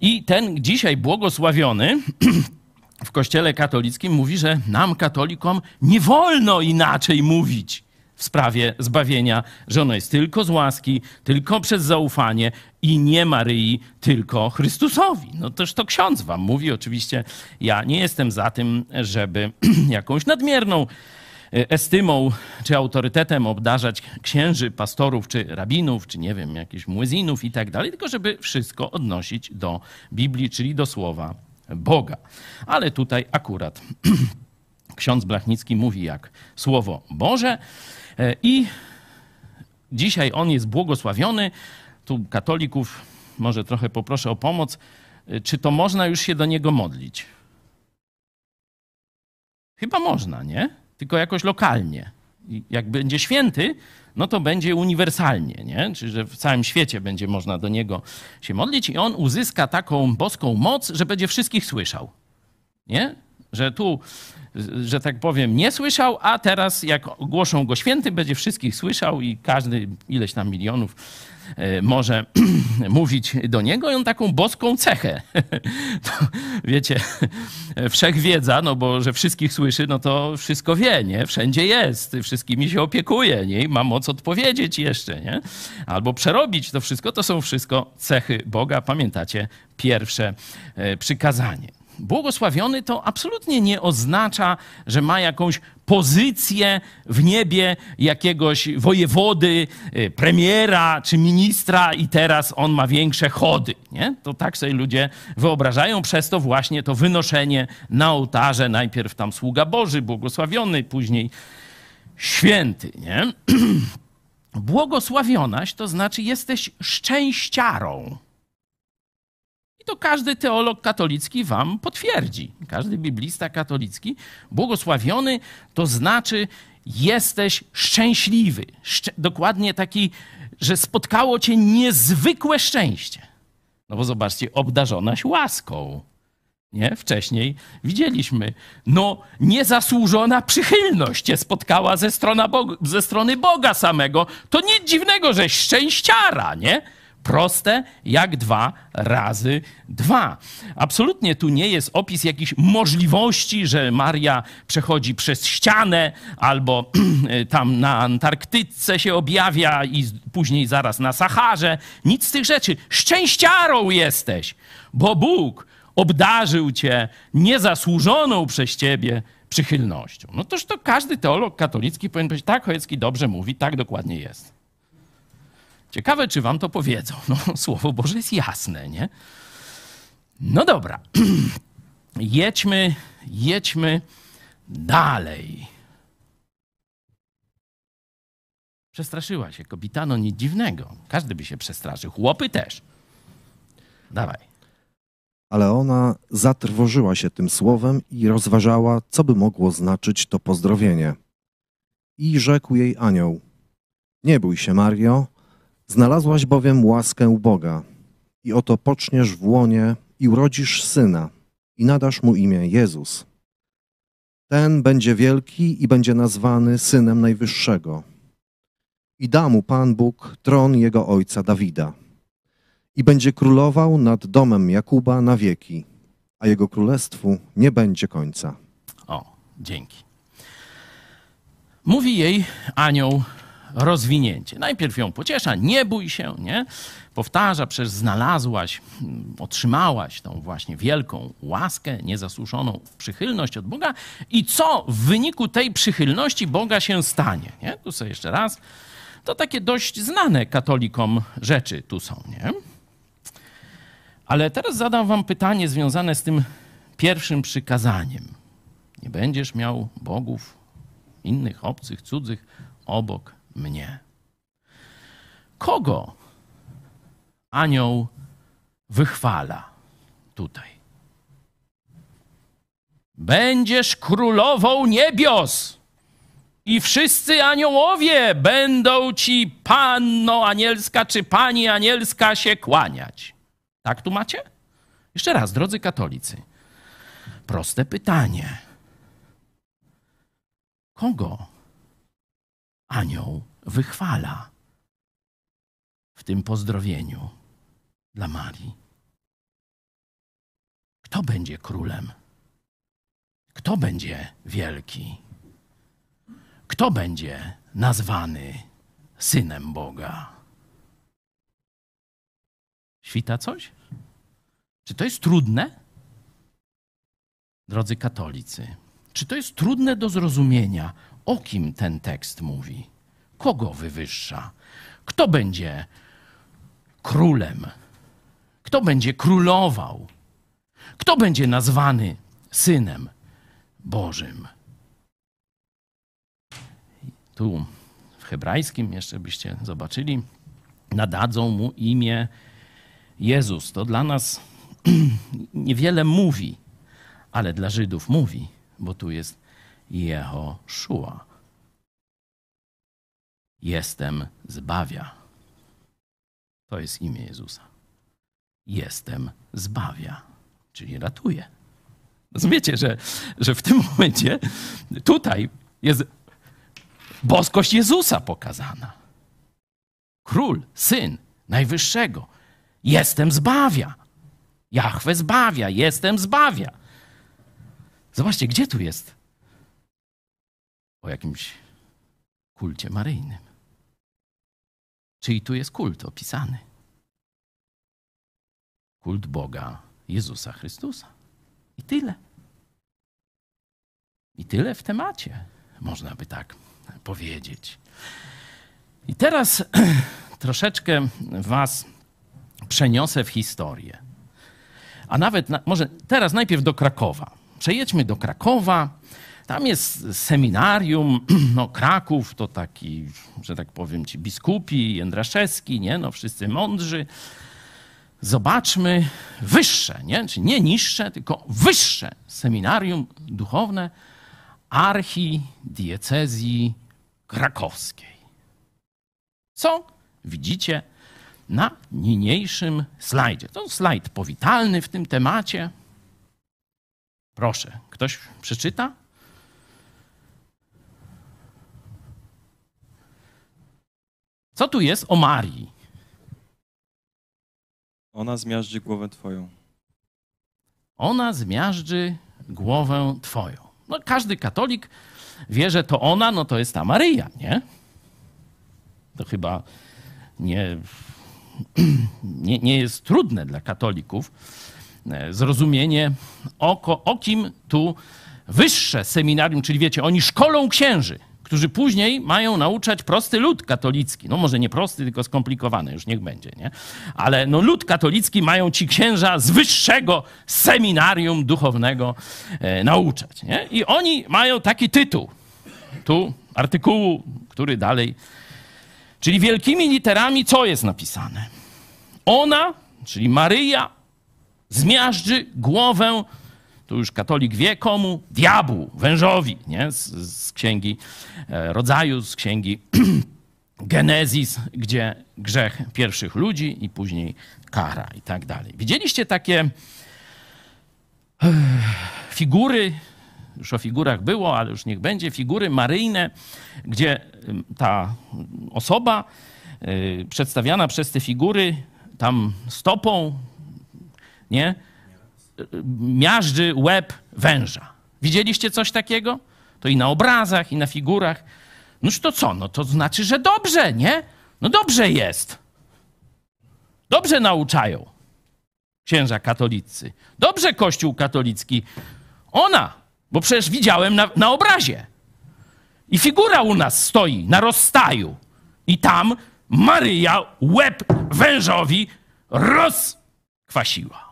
I ten dzisiaj błogosławiony (clears throat) w kościele katolickim mówi, że nam, katolikom, nie wolno inaczej mówić w sprawie zbawienia, że ono jest tylko z łaski, tylko przez zaufanie i nie Maryi, tylko Chrystusowi. No toż to ksiądz wam mówi. Oczywiście ja nie jestem za tym, żeby (clears throat) jakąś nadmierną e, estymą czy autorytetem obdarzać księży, pastorów, czy rabinów, czy nie wiem, jakichś muezinów i tak dalej, tylko żeby wszystko odnosić do Biblii, czyli do słowa Boga. Ale tutaj akurat (clears throat) ksiądz Blachnicki mówi jak słowo Boże. E, I dzisiaj on jest błogosławiony. Tu katolików może trochę poproszę o pomoc. E, czy to można już się do niego modlić? Chyba można, nie? Tylko jakoś lokalnie. Jak będzie święty, no to będzie uniwersalnie, nie? Czyli, że w całym świecie będzie można do niego się modlić i on uzyska taką boską moc, że będzie wszystkich słyszał. Nie? Że tu że tak powiem, nie słyszał, a teraz jak ogłoszą go święty, będzie wszystkich słyszał i każdy ileś tam milionów e, może (clears throat) mówić do niego i on taką boską cechę. (laughs) To, wiecie, wszechwiedza, no bo że wszystkich słyszy, no to wszystko wie, nie? Wszędzie jest, wszystkimi się opiekuje, nie? I ma moc odpowiedzieć jeszcze, nie? Albo przerobić to wszystko, to są wszystko cechy Boga. Pamiętacie pierwsze e, przykazanie. Błogosławiony to absolutnie nie oznacza, że ma jakąś pozycję w niebie jakiegoś wojewody, y, premiera czy ministra i teraz on ma większe chody. Nie? To tak sobie ludzie wyobrażają, przez to właśnie to wynoszenie na ołtarze, najpierw tam sługa Boży, błogosławiony, później święty. Nie? (clears throat) Błogosławionaś to znaczy jesteś szczęściarą. I to każdy teolog katolicki wam potwierdzi. Każdy biblista katolicki. Błogosławiony to znaczy jesteś szczęśliwy. Szcz dokładnie taki, że spotkało cię niezwykłe szczęście. No bo zobaczcie, obdarzonaś łaską. Nie? Wcześniej widzieliśmy. No, niezasłużona przychylność cię spotkała ze, ze strony Boga samego. To nic dziwnego, że szczęściara, nie? Proste jak dwa razy dwa. Absolutnie tu nie jest opis jakichś możliwości, że Maria przechodzi przez ścianę albo (clears throat) tam na Antarktyce się objawia i później zaraz na Saharze. Nic z tych rzeczy. Szczęściarą jesteś, bo Bóg obdarzył cię niezasłużoną przez ciebie przychylnością. No toż to każdy teolog katolicki powinien powiedzieć, tak, Chojecki dobrze mówi, tak dokładnie jest. Ciekawe, czy wam to powiedzą. No, (laughs) Słowo Boże jest jasne, nie? No dobra. (clears throat) jedźmy, jedźmy dalej. Przestraszyła się kobita, no nic dziwnego. Każdy by się przestraszył. Chłopy też. Dawaj. Ale ona zatrwożyła się tym słowem i rozważała, co by mogło znaczyć to pozdrowienie. I rzekł jej anioł: Nie bój się, Mario, Znalazłaś bowiem łaskę u Boga i oto poczniesz w łonie i urodzisz syna i nadasz mu imię Jezus. Ten będzie wielki i będzie nazwany Synem Najwyższego. I da mu Pan Bóg tron jego ojca Dawida. I będzie królował nad domem Jakuba na wieki, a jego królestwu nie będzie końca. O, dzięki. Mówi jej anioł rozwinięcie. Najpierw ją pociesza, nie bój się, nie? Powtarza, przecież znalazłaś, mm, otrzymałaś tą właśnie wielką łaskę, niezasłuszoną przychylność od Boga i co w wyniku tej przychylności Boga się stanie, nie? Tu sobie jeszcze raz. To takie dość znane katolikom rzeczy tu są, nie? Ale teraz zadam wam pytanie związane z tym pierwszym przykazaniem. Nie będziesz miał bogów innych, obcych, cudzych obok mnie. Kogo anioł wychwala tutaj? Będziesz królową niebios i wszyscy aniołowie będą ci panno anielska czy pani anielska się kłaniać. Tak tu macie? Jeszcze raz, drodzy katolicy. Proste pytanie. Kogo anioł wychwala w tym pozdrowieniu dla Marii. Kto będzie królem? Kto będzie wielki? Kto będzie nazwany synem Boga? Świta coś? Czy to jest trudne? Drodzy katolicy, czy to jest trudne do zrozumienia? O kim ten tekst mówi? Kogo wywyższa? Kto będzie królem? Kto będzie królował? Kto będzie nazwany synem Bożym? Tu w hebrajskim, jeszcze byście zobaczyli, nadadzą mu imię Jezus. To dla nas (clears throat) niewiele mówi, ale dla Żydów mówi, bo tu jest Jehoszua. Jestem zbawia. To jest imię Jezusa. Jestem zbawia, czyli ratuje. Rozumiecie, że, że w tym momencie tutaj jest boskość Jezusa pokazana. Król, syn Najwyższego. Jestem zbawia. Jahwe zbawia, jestem zbawia. Zobaczcie, gdzie tu jest o jakimś kulcie maryjnym. Czyli tu jest kult opisany. Kult Boga Jezusa Chrystusa. I tyle. I tyle w temacie, można by tak powiedzieć. I teraz (clears throat) troszeczkę Was przeniosę w historię. A nawet, na, może teraz najpierw do Krakowa. Przejedźmy do Krakowa tam jest seminarium, (clears throat) no Kraków to taki, że tak powiem ci biskupi, Jędraszewski, nie, no wszyscy mądrzy. zobaczmy wyższe, nie? Czyli nie niższe, tylko wyższe seminarium duchowne archidiecezji krakowskiej. Co widzicie na niniejszym slajdzie? To slajd powitalny w tym temacie. Proszę, ktoś przeczyta? Co tu jest o Marii? Ona zmiażdży głowę twoją. Ona zmiażdży głowę twoją. No, każdy katolik wie, że to ona, no to jest ta Maryja, nie? To chyba nie, (clears throat) nie, nie jest trudne dla katolików e, zrozumienie, o, o kim tu wyższe seminarium, czyli wiecie, oni szkolą księży, którzy później mają nauczać prosty lud katolicki. No może nie prosty, tylko skomplikowany, już niech będzie, nie? Ale no lud katolicki mają ci księża z wyższego seminarium duchownego e, nauczać, nie? I oni mają taki tytuł, tu artykułu, który dalej Czyli wielkimi literami co jest napisane? Ona, czyli Maryja, zmiażdży głowę, tu już katolik wie komu, diabłu, wężowi, nie? Z, z księgi e, rodzaju, z księgi (clears throat) Genezis, gdzie grzech pierwszych ludzi i później kara i tak dalej. Widzieliście takie e, figury, już o figurach było, ale już niech będzie, figury maryjne, gdzie ym, ta osoba przedstawiana przez te figury tam stopą, nie, miażdży łeb węża. Widzieliście coś takiego? To i na obrazach, i na figurach. Noż to co? No to znaczy, że dobrze, nie? No dobrze jest. Dobrze nauczają księża katolicy. Dobrze Kościół katolicki. Ona, bo przecież widziałem na, na obrazie. I figura u nas stoi na rozstaju. I tam Maryja łeb wężowi rozkwasiła.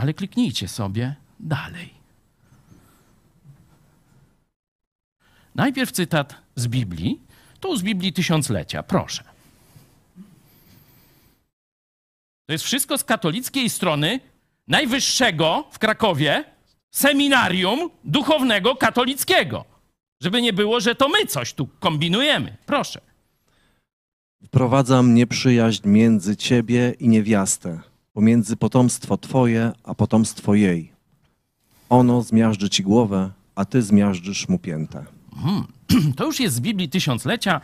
Ale kliknijcie sobie dalej. Najpierw cytat z Biblii. Tu z Biblii Tysiąclecia, proszę. To jest wszystko z katolickiej strony najwyższego w Krakowie seminarium duchownego katolickiego. Żeby nie było, że to my coś tu kombinujemy. Proszę. Wprowadzam nieprzyjaźń między ciebie i niewiastę, pomiędzy potomstwo twoje, a potomstwo jej. Ono zmiażdży ci głowę, a ty zmiażdżysz mu piętę. (clears throat) To już jest z Biblii Tysiąclecia.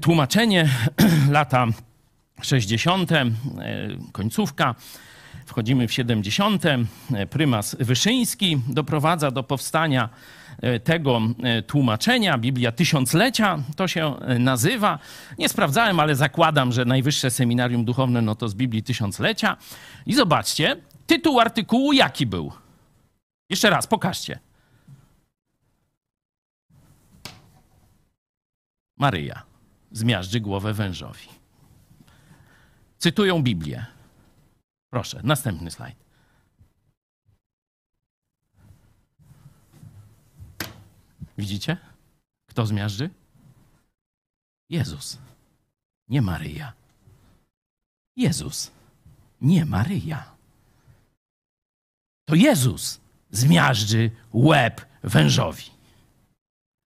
Tłumaczenie (clears throat) lata 60., e, końcówka. Wchodzimy w 70. Prymas Wyszyński doprowadza do powstania e, tego e, tłumaczenia. Biblia Tysiąclecia to się e, nazywa. Nie sprawdzałem, ale zakładam, że Najwyższe Seminarium Duchowne no to z Biblii Tysiąclecia. I zobaczcie, tytuł artykułu jaki był? Jeszcze raz, pokażcie. Maryja zmiażdży głowę wężowi. Cytują Biblię. Proszę, następny slajd. Widzicie? Kto zmiażdży? Jezus, nie Maryja. Jezus, nie Maryja. To Jezus zmiażdży łeb wężowi.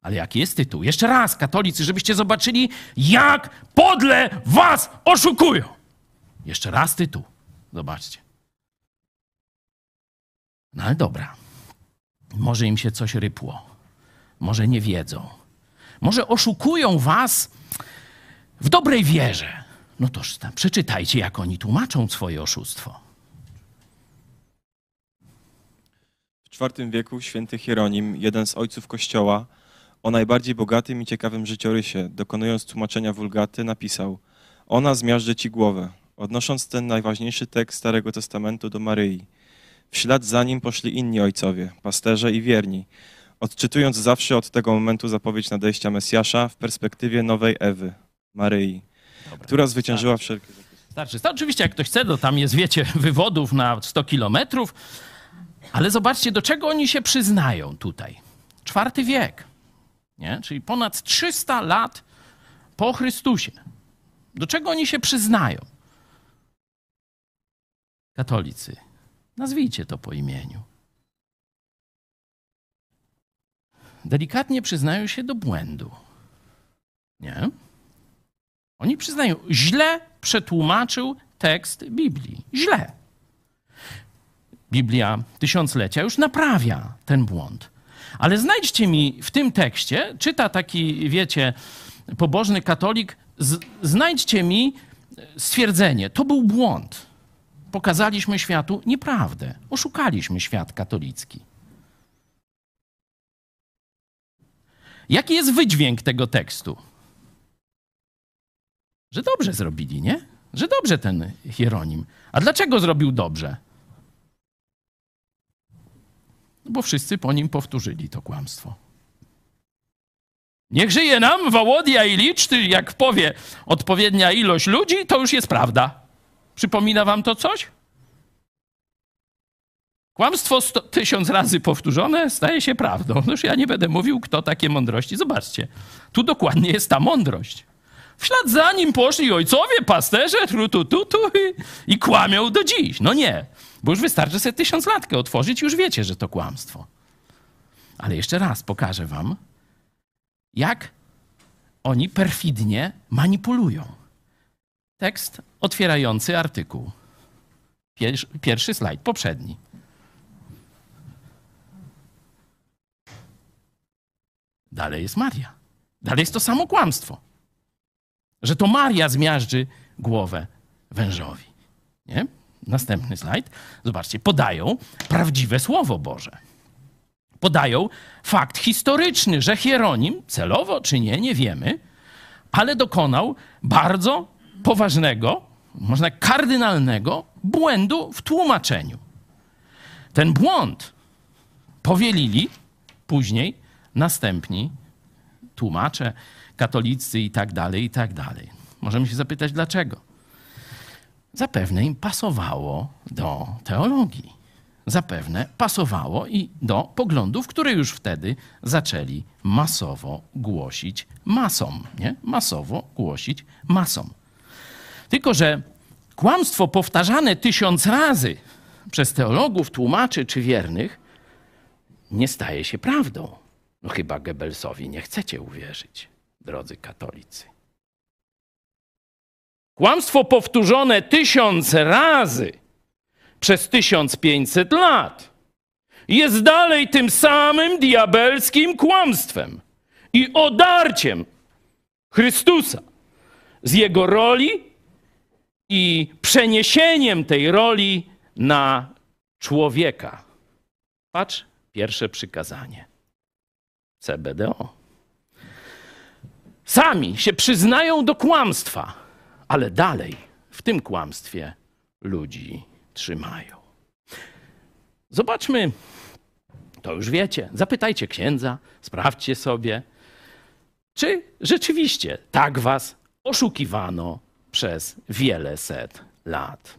Ale jaki jest tytuł? Jeszcze raz, katolicy, żebyście zobaczyli, jak podle was oszukują. Jeszcze raz tytuł. Zobaczcie. No ale dobra. Może im się coś rypło. Może nie wiedzą. Może oszukują was w dobrej wierze. No toż tam, przeczytajcie, jak oni tłumaczą swoje oszustwo. W IV wieku święty Hieronim, jeden z ojców Kościoła, o najbardziej bogatym i ciekawym życiorysie, dokonując tłumaczenia wulgaty, napisał Ona zmiażdży ci głowę, odnosząc ten najważniejszy tekst Starego Testamentu do Maryi. W ślad za nim poszli inni ojcowie, pasterze i wierni, odczytując zawsze od tego momentu zapowiedź nadejścia Mesjasza w perspektywie nowej Ewy, Maryi, która zwyciężyła wszelkie Starczy. To oczywiście, jak ktoś chce, to tam jest, wiecie, (laughs) wywodów na 100 kilometrów, ale zobaczcie, do czego oni się przyznają tutaj. Czwarty wiek, nie? czyli ponad 300 lat po Chrystusie. Do czego oni się przyznają? Katolicy, nazwijcie to po imieniu. Delikatnie przyznają się do błędu. Nie? Oni przyznają, źle przetłumaczył tekst Biblii. Źle. Biblia tysiąclecia już naprawia ten błąd. Ale znajdźcie mi w tym tekście, czyta taki, wiecie, pobożny katolik, z, znajdźcie mi stwierdzenie, to był błąd. Pokazaliśmy światu nieprawdę. Oszukaliśmy świat katolicki. Jaki jest wydźwięk tego tekstu? Że dobrze zrobili, nie? Że dobrze ten Hieronim. A dlaczego zrobił dobrze? No bo wszyscy po nim powtórzyli to kłamstwo. Niech żyje nam Wołodia i Liczty, jak powie odpowiednia ilość ludzi, to już jest prawda. Przypomina wam to coś? Kłamstwo sto, tysiąc razy powtórzone staje się prawdą. Noż ja nie będę mówił, kto takie mądrości. Zobaczcie, tu dokładnie jest ta mądrość. W ślad za nim poszli ojcowie, pasterze, trutu, tutu i, i kłamią do dziś. No nie, bo już wystarczy sobie tysiąc latkę otworzyć, już wiecie, że to kłamstwo. Ale jeszcze raz pokażę wam, jak oni perfidnie manipulują. Tekst otwierający artykuł. Pierwszy slajd, poprzedni. Dalej jest Maria. Dalej jest to samo kłamstwo. Że to Maria zmiażdży głowę wężowi. Nie? Następny slajd. Zobaczcie, podają prawdziwe Słowo Boże. Podają fakt historyczny, że Hieronim, celowo czy nie, nie wiemy, ale dokonał bardzo poważnego, można kardynalnego błędu w tłumaczeniu. Ten błąd powielili później następni tłumacze, katolicy i tak dalej, i tak dalej. Możemy się zapytać dlaczego. Zapewne im pasowało do teologii. Zapewne pasowało i do poglądów, które już wtedy zaczęli masowo głosić masom. Nie? Masowo głosić masom. Tylko, że kłamstwo powtarzane tysiąc razy przez teologów, tłumaczy czy wiernych nie staje się prawdą. No chyba Goebbelsowi nie chcecie uwierzyć, drodzy katolicy. Kłamstwo powtórzone tysiąc razy przez 1500 lat jest dalej tym samym diabelskim kłamstwem i odarciem Chrystusa z jego roli i przeniesieniem tej roli na człowieka. Patrz, pierwsze przykazanie. CBDO. Sami się przyznają do kłamstwa, ale dalej w tym kłamstwie ludzi trzymają. Zobaczmy, to już wiecie, zapytajcie księdza, sprawdźcie sobie, czy rzeczywiście tak was oszukiwano przez wiele set lat.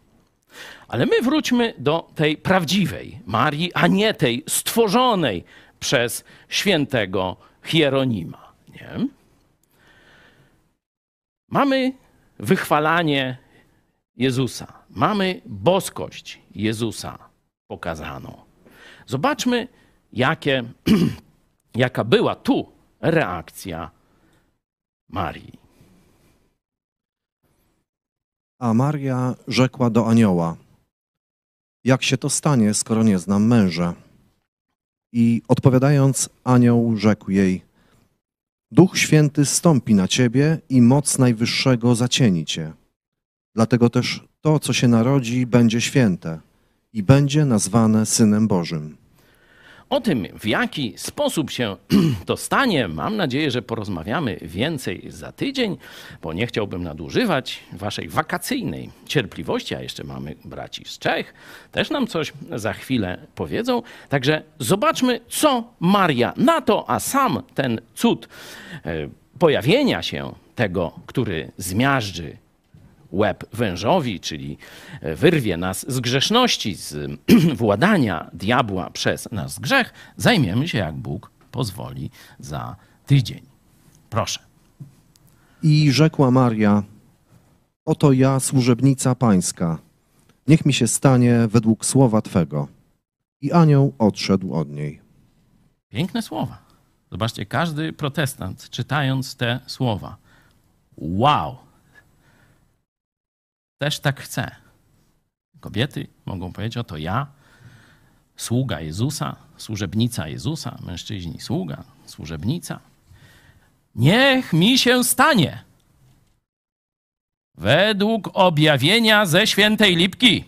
Ale my wróćmy do tej prawdziwej Marii, a nie tej stworzonej przez świętego Hieronima. Nie? Mamy wychwalanie Jezusa, mamy boskość Jezusa pokazaną. Zobaczmy, jakie, (clears throat) jaka była tu reakcja Marii. A Maria rzekła do anioła: Jak się to stanie, skoro nie znam męża? I odpowiadając, anioł rzekł jej: Duch Święty stąpi na ciebie i moc Najwyższego zacieni cię. Dlatego też to, co się narodzi, będzie święte i będzie nazwane Synem Bożym. O tym, w jaki sposób się (clears throat) to stanie, mam nadzieję, że porozmawiamy więcej za tydzień, bo nie chciałbym nadużywać waszej wakacyjnej cierpliwości, a jeszcze mamy braci z Czech, też nam coś za chwilę powiedzą. Także zobaczmy, co Maria na to, a sam ten cud e, pojawienia się tego, który zmiażdży łeb wężowi, czyli wyrwie nas z grzeszności, z (clears throat) władania diabła przez nas grzech, zajmiemy się, jak Bóg pozwoli, za tydzień. Proszę. I rzekła Maria, oto ja, służebnica pańska, niech mi się stanie według słowa Twego. I anioł odszedł od niej. Piękne słowa. Zobaczcie, każdy protestant czytając te słowa. Wow! Też tak chcę. Kobiety mogą powiedzieć: Oto ja, sługa Jezusa, służebnica Jezusa, mężczyźni sługa, służebnica. Niech mi się stanie według objawienia ze świętej Lipki.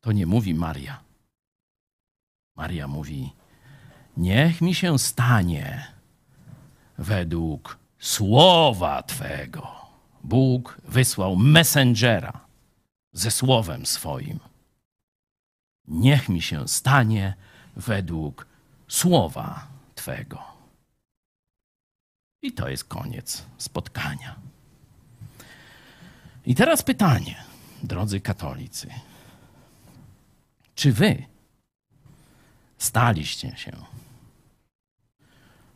To nie mówi Maria. Maria mówi: Niech mi się stanie według słowa Twego. Bóg wysłał messengera ze słowem swoim. Niech mi się stanie według słowa Twego. I to jest koniec spotkania. I teraz pytanie, drodzy katolicy. Czy wy staliście się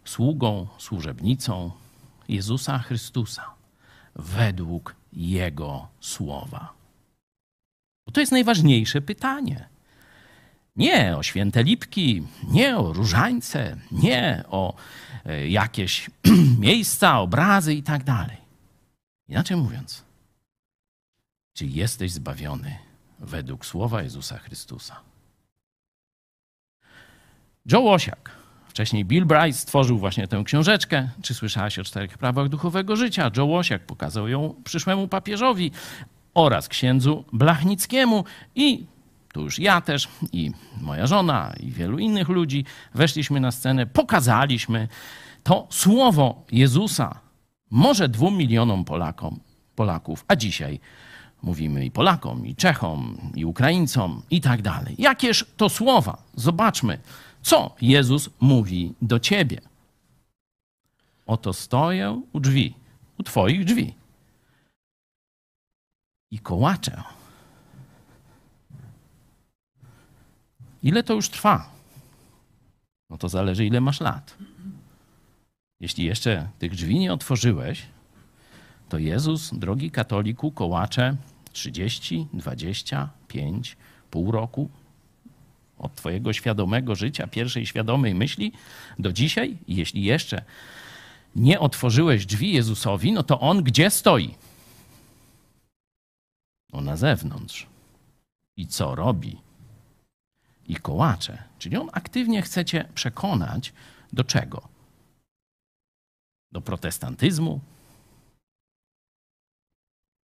sługą, służebnicą Jezusa Chrystusa według Jego słowa? Bo to jest najważniejsze pytanie. Nie o święte lipki, nie o różańce, nie o e, jakieś (clears throat) miejsca, obrazy i tak dalej. Inaczej mówiąc, czy jesteś zbawiony według słowa Jezusa Chrystusa? Joe Łosiak, wcześniej Bill Bright stworzył właśnie tę książeczkę. Czy słyszałaś o czterech prawach duchowego życia? Joe Łosiak pokazał ją przyszłemu papieżowi oraz księdzu Blachnickiemu i tu już ja też i moja żona i wielu innych ludzi weszliśmy na scenę, pokazaliśmy to słowo Jezusa może dwóm milionom Polakom, Polaków, a dzisiaj mówimy i Polakom, i Czechom, i Ukraińcom i tak dalej. Jakież to słowa? Zobaczmy, co Jezus mówi do ciebie. Oto stoję u drzwi, u twoich drzwi i kołaczę. Ile to już trwa? No to zależy, ile masz lat. Jeśli jeszcze tych drzwi nie otworzyłeś, to Jezus, drogi katoliku, kołacze 30, 25, pół roku od Twojego świadomego życia, pierwszej świadomej myśli do dzisiaj. Jeśli jeszcze nie otworzyłeś drzwi Jezusowi, no to On gdzie stoi? No na zewnątrz. I co robi? I kołacze. Czyli On aktywnie chce Cię przekonać do czego? Do protestantyzmu?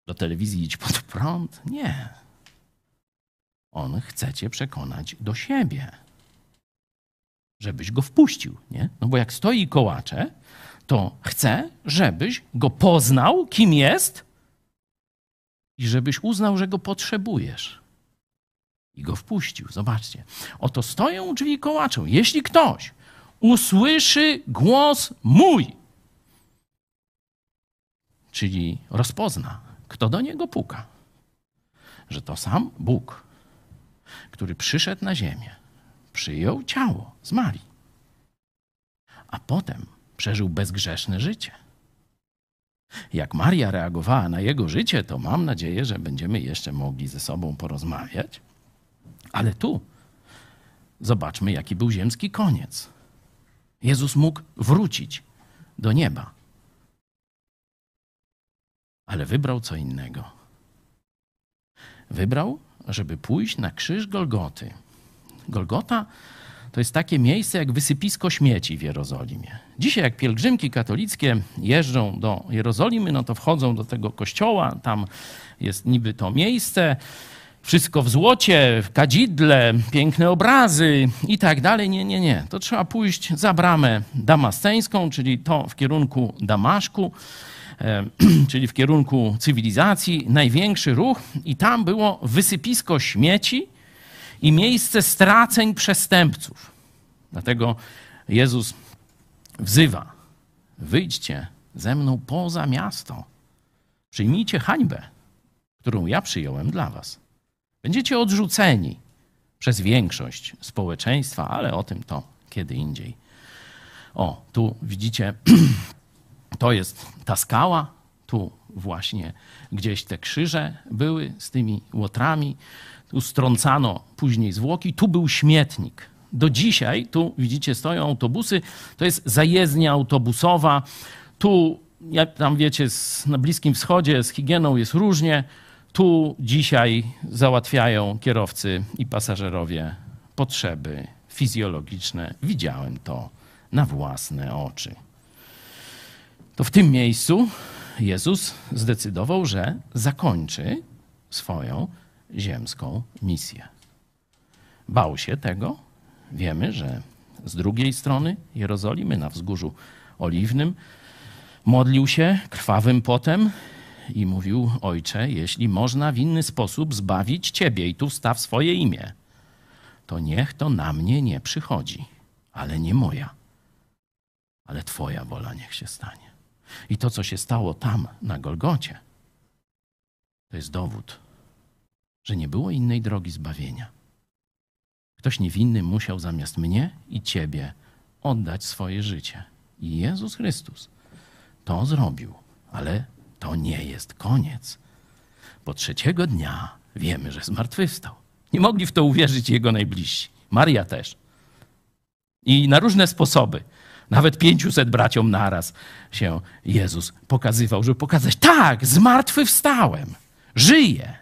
Do telewizji idź pod prąd? Nie. On chce cię przekonać do siebie, żebyś go wpuścił, nie? No bo jak stoi kołacze, to chce, żebyś go poznał, kim jest i żebyś uznał, że go potrzebujesz. I go wpuścił. Zobaczcie. Oto stoją drzwi kołaczą. Jeśli ktoś usłyszy głos mój, czyli rozpozna, kto do niego puka, że to sam Bóg, który przyszedł na ziemię, przyjął ciało z Marii, a potem przeżył bezgrzeszne życie. Jak Maria reagowała na jego życie, to mam nadzieję, że będziemy jeszcze mogli ze sobą porozmawiać. Ale tu zobaczmy, jaki był ziemski koniec. Jezus mógł wrócić do nieba, ale wybrał co innego. Wybrał żeby pójść na krzyż Golgoty. Golgota to jest takie miejsce jak wysypisko śmieci w Jerozolimie. Dzisiaj, jak pielgrzymki katolickie jeżdżą do Jerozolimy, no to wchodzą do tego kościoła, tam jest niby to miejsce, wszystko w złocie, w kadzidle, piękne obrazy i tak dalej. Nie, nie, nie. To trzeba pójść za bramę damasceńską, czyli to w kierunku Damaszku. E, (clears throat) czyli w kierunku cywilizacji, największy ruch, i tam było wysypisko śmieci i miejsce straceń przestępców. Dlatego Jezus wzywa: wyjdźcie ze mną poza miasto, przyjmijcie hańbę, którą ja przyjąłem dla was. Będziecie odrzuceni przez większość społeczeństwa, ale o tym to kiedy indziej. O, tu widzicie, (clears throat) to jest ta skała, tu właśnie gdzieś te krzyże były z tymi łotrami, tu strącano później zwłoki, tu był śmietnik. Do dzisiaj, tu widzicie, stoją autobusy, to jest zajezdnia autobusowa, tu, jak tam wiecie, na Bliskim Wschodzie z higieną jest różnie, tu dzisiaj załatwiają kierowcy i pasażerowie potrzeby fizjologiczne. Widziałem to na własne oczy. To w tym miejscu Jezus zdecydował, że zakończy swoją ziemską misję. Bał się tego. Wiemy, że z drugiej strony Jerozolimy, na wzgórzu oliwnym, modlił się krwawym potem i mówił: Ojcze, jeśli można w inny sposób zbawić Ciebie, i tu wstaw swoje imię, to niech to na mnie nie przychodzi, ale nie moja, ale Twoja wola niech się stanie. I to, co się stało tam na Golgocie, to jest dowód, że nie było innej drogi zbawienia. Ktoś niewinny musiał zamiast mnie i Ciebie oddać swoje życie. I Jezus Chrystus to zrobił, ale to nie jest koniec. Bo trzeciego dnia wiemy, że zmartwychwstał. Nie mogli w to uwierzyć jego najbliżsi. Maria też. I na różne sposoby. Nawet 500 braciom naraz się Jezus pokazywał, żeby pokazać, tak, zmartwychwstałem, żyję.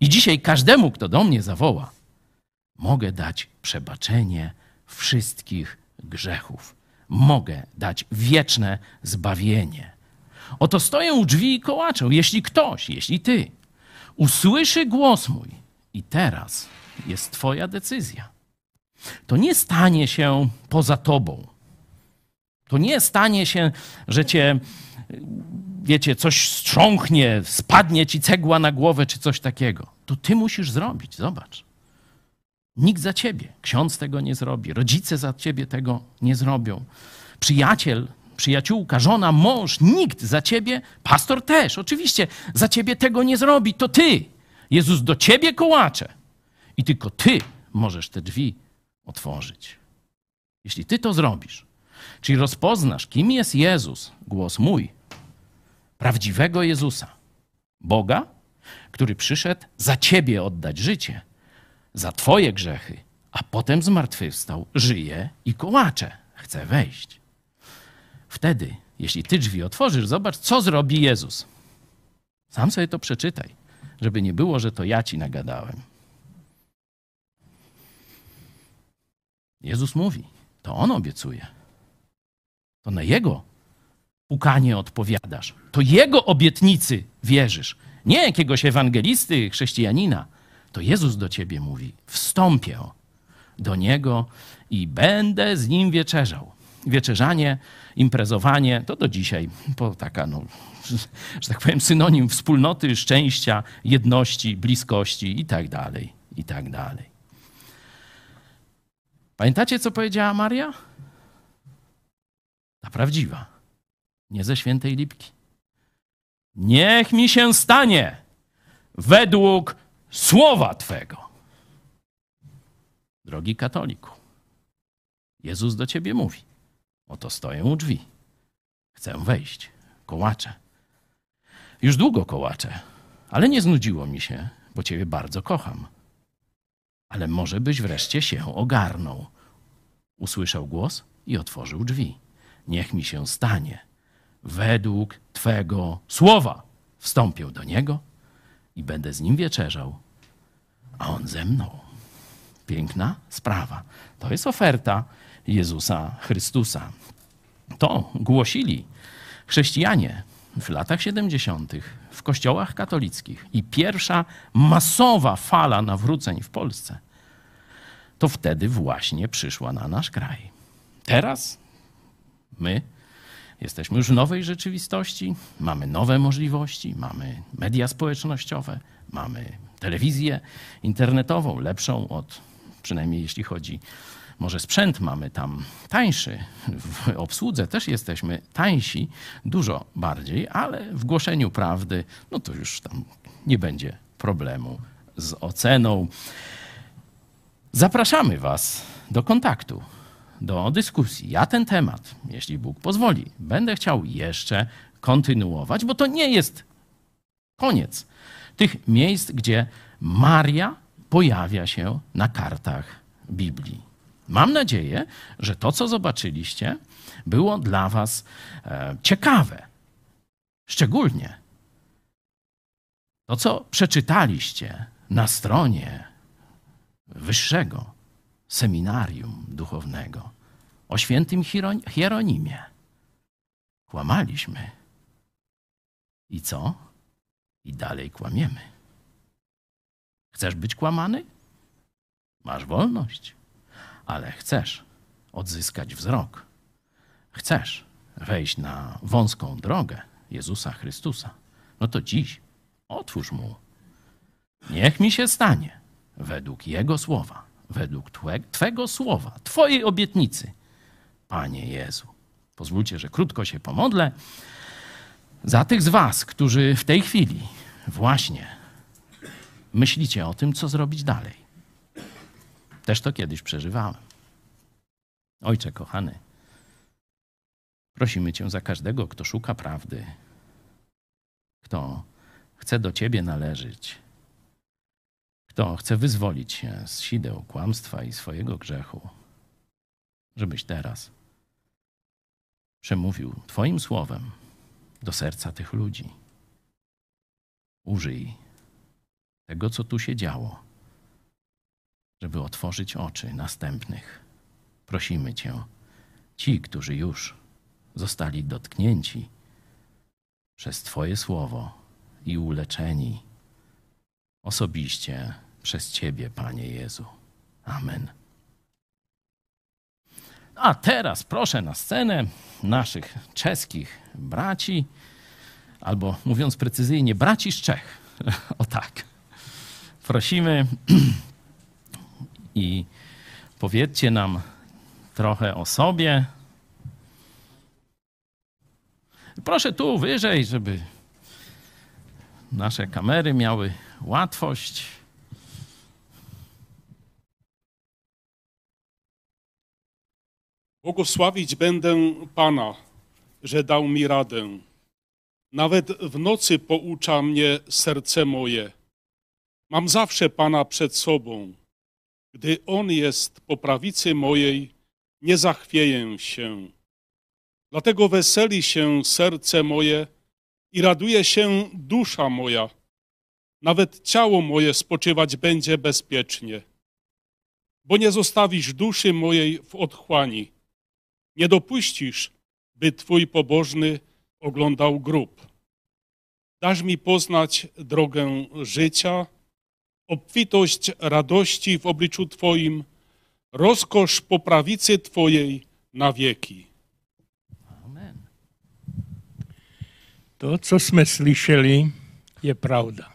I dzisiaj każdemu, kto do mnie zawoła, mogę dać przebaczenie wszystkich grzechów. Mogę dać wieczne zbawienie. Oto stoję u drzwi i kołaczę. Jeśli ktoś, jeśli ty usłyszy głos mój i teraz jest twoja decyzja, to nie stanie się poza tobą. To nie stanie się, że cię, wiecie, coś strząchnie, spadnie ci cegła na głowę czy coś takiego. To ty musisz zrobić, zobacz. Nikt za ciebie. Ksiądz tego nie zrobi, rodzice za ciebie tego nie zrobią. Przyjaciel, przyjaciółka, żona, mąż, nikt za ciebie, pastor też, oczywiście, za ciebie tego nie zrobi. To ty. Jezus do ciebie kołacze. I tylko ty możesz te drzwi otworzyć. Jeśli ty to zrobisz, czyli rozpoznasz, kim jest Jezus, głos mój, prawdziwego Jezusa, Boga, który przyszedł za ciebie oddać życie, za twoje grzechy, a potem zmartwychwstał, żyje i kołacze, chce wejść. Wtedy, jeśli ty drzwi otworzysz, zobacz, co zrobi Jezus. Sam sobie to przeczytaj, żeby nie było, że to ja ci nagadałem. Jezus mówi, to On obiecuje. To na Jego pukanie odpowiadasz. To Jego obietnicy wierzysz. Nie jakiegoś ewangelisty, chrześcijanina. To Jezus do ciebie mówi: Wstąpię do Niego i będę z Nim wieczerzał. Wieczerzanie, imprezowanie to do dzisiaj po taka, no, (laughs) że tak powiem, synonim wspólnoty, szczęścia, jedności, bliskości i tak dalej, i tak dalej. Pamiętacie, co powiedziała Maria? Ta prawdziwa, nie ze świętej lipki. Niech mi się stanie według słowa Twego. Drogi katoliku, Jezus do ciebie mówi: Oto stoję u drzwi. Chcę wejść. Kołaczę. Już długo kołaczę, ale nie znudziło mi się, bo ciebie bardzo kocham ale może byś wreszcie się ogarnął. Usłyszał głos i otworzył drzwi. Niech mi się stanie. Według Twego słowa wstąpię do Niego i będę z Nim wieczerzał, a On ze mną. Piękna sprawa. To jest oferta Jezusa Chrystusa. To głosili chrześcijanie w latach 70. w kościołach katolickich i pierwsza masowa fala nawróceń w Polsce, to wtedy właśnie przyszła na nasz kraj. Teraz my jesteśmy już w nowej rzeczywistości, mamy nowe możliwości, mamy media społecznościowe, mamy telewizję internetową, lepszą od, przynajmniej jeśli chodzi może sprzęt mamy tam tańszy, w obsłudze też jesteśmy tańsi, dużo bardziej, ale w głoszeniu prawdy, no to już tam nie będzie problemu z oceną. Zapraszamy Was do kontaktu do dyskusji. Ja ten temat, jeśli Bóg pozwoli, będę chciał jeszcze kontynuować, bo to nie jest koniec tych miejsc, gdzie Maria pojawia się na kartach Biblii. Mam nadzieję, że to, co zobaczyliście, było dla Was e, ciekawe. Szczególnie to, co przeczytaliście na stronie wyższego seminarium duchownego o świętym Hieronimie. Kłamaliśmy. I co? I dalej kłamiemy. Chcesz być kłamany? Masz wolność, ale chcesz odzyskać wzrok. Chcesz wejść na wąską drogę Jezusa Chrystusa. No to dziś otwórz mu. Niech mi się stanie według Jego słowa, według Twego słowa, Twojej obietnicy, Panie Jezu. Pozwólcie, że krótko się pomodlę za tych z Was, którzy w tej chwili właśnie myślicie o tym, co zrobić dalej. Też to kiedyś przeżywałem. Ojcze kochany, prosimy Cię za każdego, kto szuka prawdy, kto chce do Ciebie należeć, kto chce wyzwolić się z sideł kłamstwa i swojego grzechu, żebyś teraz przemówił Twoim słowem do serca tych ludzi. Użyj tego, co tu się działo, żeby otworzyć oczy następnych. Prosimy Cię, ci, którzy już zostali dotknięci przez Twoje słowo i uleczeni osobiście przez Ciebie, Panie Jezu. Amen. A teraz proszę na scenę naszych czeskich braci, albo mówiąc precyzyjnie, braci z Czech. (laughs) O tak. Prosimy (clears throat) i powiedzcie nam trochę o sobie. Proszę tu wyżej, żeby nasze kamery miały łatwość. Błogosławić będę Pana, że dał mi radę. Nawet w nocy poucza mnie serce moje. Mam zawsze Pana przed sobą. Gdy On jest po prawicy mojej, nie zachwieję się. Dlatego weseli się serce moje i raduje się dusza moja. Nawet ciało moje spoczywać będzie bezpiecznie, bo nie zostawisz duszy mojej w otchłani. Nie dopuścisz, by Twój pobożny oglądał grób. Dasz mi poznać drogę życia, obfitość radości w obliczu Twoim, rozkosz po prawicy Twojej na wieki. Amen. To, co jsme slyšeli, je pravda.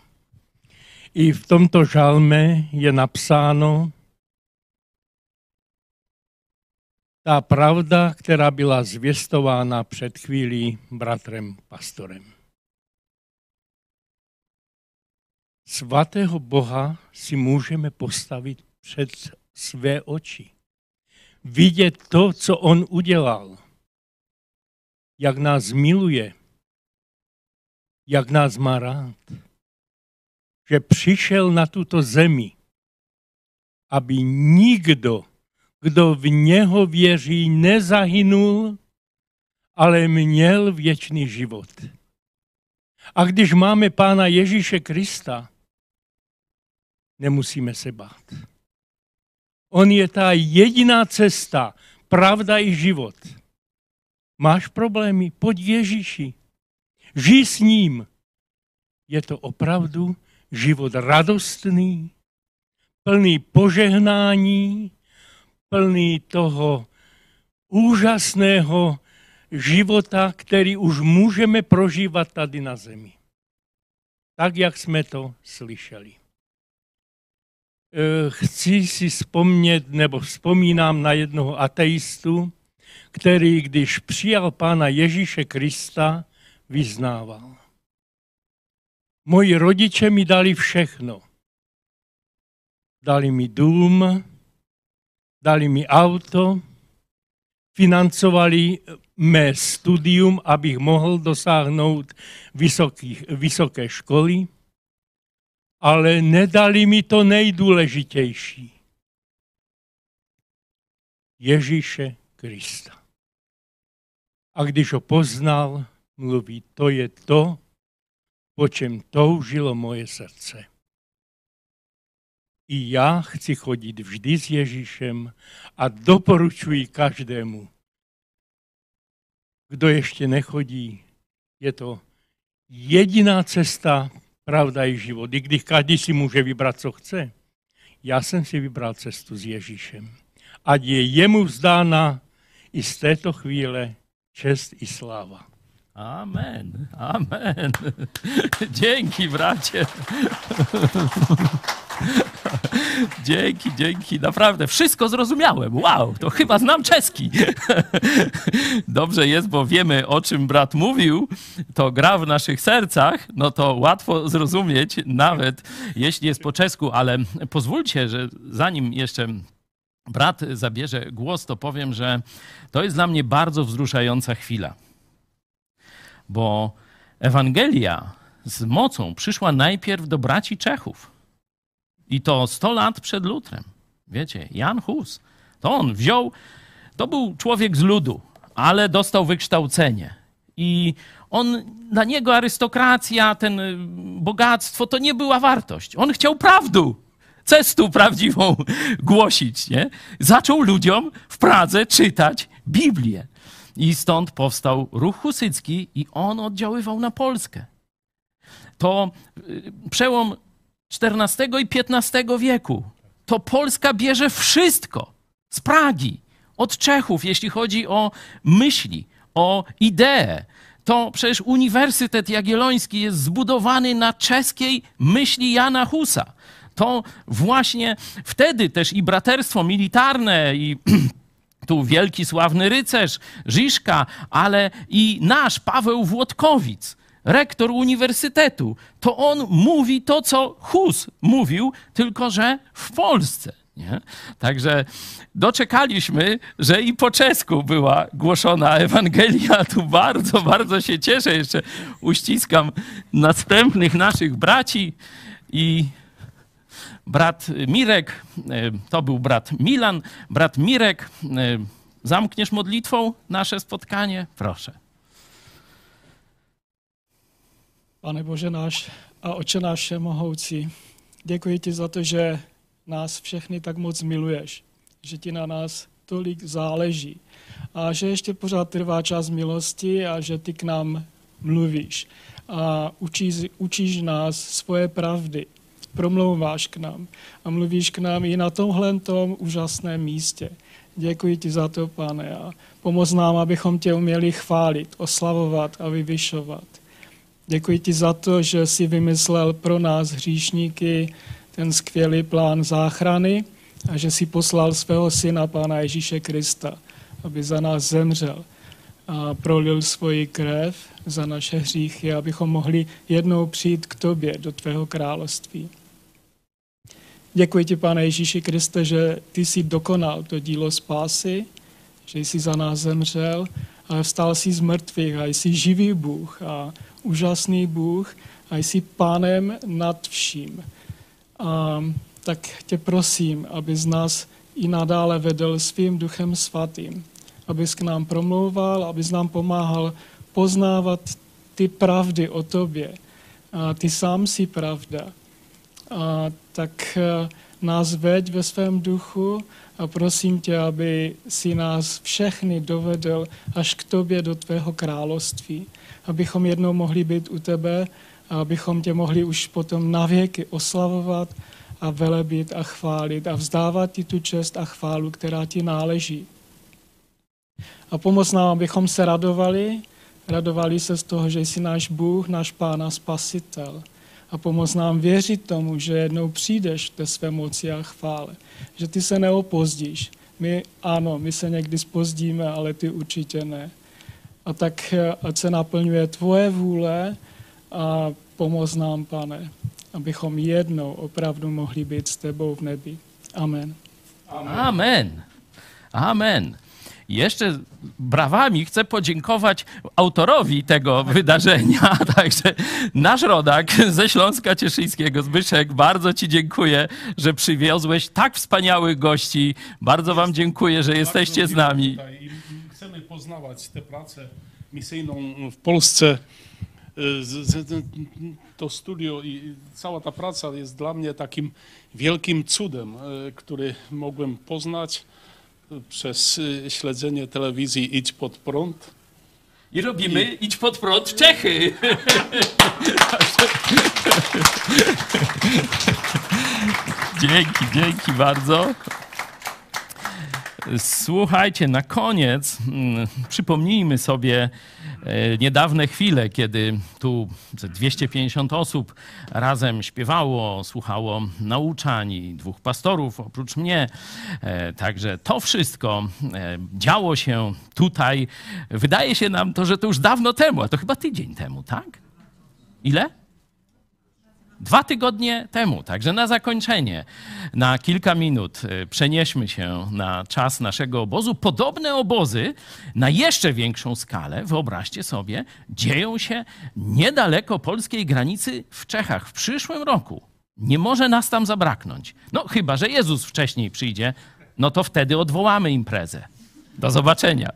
I v tomto žalme je napsáno, ta pravda, která byla zvěstována před chvílí bratrem pastorem. Svatého Boha si můžeme postavit před své oči. Vidět to, co on udělal. Jak nás miluje. Jak nás má rád. Že přišel na tuto zemi, aby nikdo kdo v něho věří, nezahynul, ale měl věčný život. A když máme Pána Ježíše Krista, nemusíme se bát. On je ta jediná cesta, pravda i život. Máš problémy? Pojď Ježíši. Žij s ním. Je to opravdu život radostný, plný požehnání, plný toho úžasného života, který už můžeme prožívat tady na zemi. Tak, jak jsme to slyšeli. Eh, chci si vzpomnět, nebo vzpomínám na jednoho ateistu, který, když přijal Pána Ježíše Krista, vyznával. Moji rodiče mi dali všechno. Dali mi dům, dali mi auto, financovali mé studium, abych mohl dosáhnout vysokých, vysoké školy, ale nedali mi to nejdůležitější. Ježíše Krista. A když ho poznal, mluví, to je to, po čem toužilo moje srdce. I já chci chodit vždy s Ježíšem a doporučuji každému, kdo ještě nechodí, je to jediná cesta, pravda i život. I když každý si může vybrat, co chce. Já jsem si vybral cestu s Ježíšem. Ať je jemu vzdána i z této chvíle čest i sláva. Amen, amen. (laughs) Dzięki, bracie. Dzięki, dzięki. Naprawdę, wszystko zrozumiałem. Wow, to chyba znam czeski. (laughs) Dobrze jest, bo wiemy, o czym brat mówił. To gra w naszych sercach. No to łatwo zrozumieć, nawet jeśli jest po czesku, ale pozwólcie, że zanim jeszcze brat zabierze głos, to powiem, że to jest dla mnie bardzo wzruszająca chwila bo Ewangelia z mocą przyszła najpierw do braci Czechów. I to 100 lat przed Lutrem. Wiecie, Jan Hus. To on wziął, to był człowiek z ludu, ale dostał wykształcenie. I on, dla niego arystokracja, ten y, bogactwo, to nie była wartość. On chciał prawdu, cestu prawdziwą (laughs) głosić. Nie? Zaczął ludziom w Pradze czytać Biblię. I stąd powstał ruch husycki i on oddziaływał na Polskę. To y, przełom XIV i XV wieku. To Polska bierze wszystko z Pragi, od Czechów, jeśli chodzi o myśli, o idee. To przecież Uniwersytet Jagielloński jest zbudowany na czeskiej myśli Jana Husa. To właśnie wtedy też i braterstwo militarne, i (clears throat) tu wielki, sławny rycerz, Żiszka, ale i nasz Paweł Włodkowic, rektor uniwersytetu. To on mówi to, co Hus mówił, tylko że w Polsce. Nie? Także doczekaliśmy, że i po czesku była głoszona Ewangelia. Tu bardzo, bardzo się cieszę. Jeszcze uściskam następnych naszych braci i brat Mirek, e, to był brat Milan, brat Mirek, e, zamkniesz modlitwą nasze spotkanie? Proszę. Pane Bože náš a Oče náš všemohoucí, děkuji ti za to, že nás všechny tak moc miluješ, že ti na nás tolik záleží a že ještě pořád trvá čas milosti a že ty k nám mluvíš a učíš, učíš nás svoje pravdy promlouváš k nám a mluvíš k nám i na tomhle tom úžasném místě. Děkuji ti za to, pane, a pomoz nám, abychom tě uměli chválit, oslavovat a vyvyšovat. Děkuji ti za to, že jsi vymyslel pro nás hříšníky ten skvělý plán záchrany a že jsi poslal svého syna, Pána Ježíše Krista, aby za nás zemřel a prolil svoji krev za naše hříchy, abychom mohli jednou přijít k tobě do tvého království. Děkuji ti, pane Ježíši Kriste, že ty jsi dokonal to dílo spásy, že jsi za nás zemřel, ale vstal jsi z mrtvých a jsi živý Bůh a úžasný Bůh a jsi pánem nad vším. A tak tě prosím, aby z nás i nadále vedl svým duchem svatým, abys k nám promlouval, abys nám pomáhal poznávat ty pravdy o tobě. A ty sám si pravda a tak e, nás veď ve svém duchu a prosím tě, aby si nás všechny dovedl až k tobě do tvého království, abychom jednou mohli být u tebe a abychom tě mohli už potom navěky oslavovat a velebit a chválit a vzdávat ti tu čest a chválu, která ti náleží. A pomoc nám, abychom se radovali, radovali se z toho, že jsi náš Bůh, náš Pán a Spasitel a pomoz nám věřit tomu, že jednou přijdeš té své moci a chvále. Že ty se neopozdíš. My ano, my se někdy spozdíme, ale ty určitě ne. A tak eh, ať se naplňuje tvoje vůle a pomoz nám, pane, abychom jednou opravdu mohli být s tebou v nebi. Amen. Amen. Amen. jeszcze brawami chcę podziękować autorowi tego wydarzenia. (laughs) Także nasz rodak ze Śląska Cieszyńskiego, Zbyszek, bardzo Ci dziękuję, że przywiozłeś tak wspaniałych gości. Bardzo Wam dziękuję, że jesteście z nami. I Chcemy poznawać tę pracę misyjną w Polsce. Y, To studio i cała ta praca jest dla mnie takim wielkim cudem, y, który mogłem poznać y, przez śledzenie telewizji Idź pod prąd. I robimy Idź pod prąd Czechy. (laughs) dzięki, dzięki bardzo. Słuchajcie, na koniec mm, przypomnijmy sobie e, niedawne chwile, kiedy tu ze 250 osób razem śpiewało, słuchało nauczań i dwóch pastorów oprócz mnie. E, Także to wszystko e, działo się tutaj. Wydaje się nam to, że to już dawno temu, a to chyba tydzień temu, tak? Ile? Dwa tygodnie temu, także na zakończenie, na kilka minut y, przenieśmy się na czas naszego obozu. Podobne obozy na jeszcze większą skalę, wyobraźcie sobie, dzieją się niedaleko polskiej granicy w Czechach w przyszłym roku. Nie może nas tam zabraknąć. No chyba, że Jezus wcześniej przyjdzie, no to wtedy odwołamy imprezę. Do zobaczenia.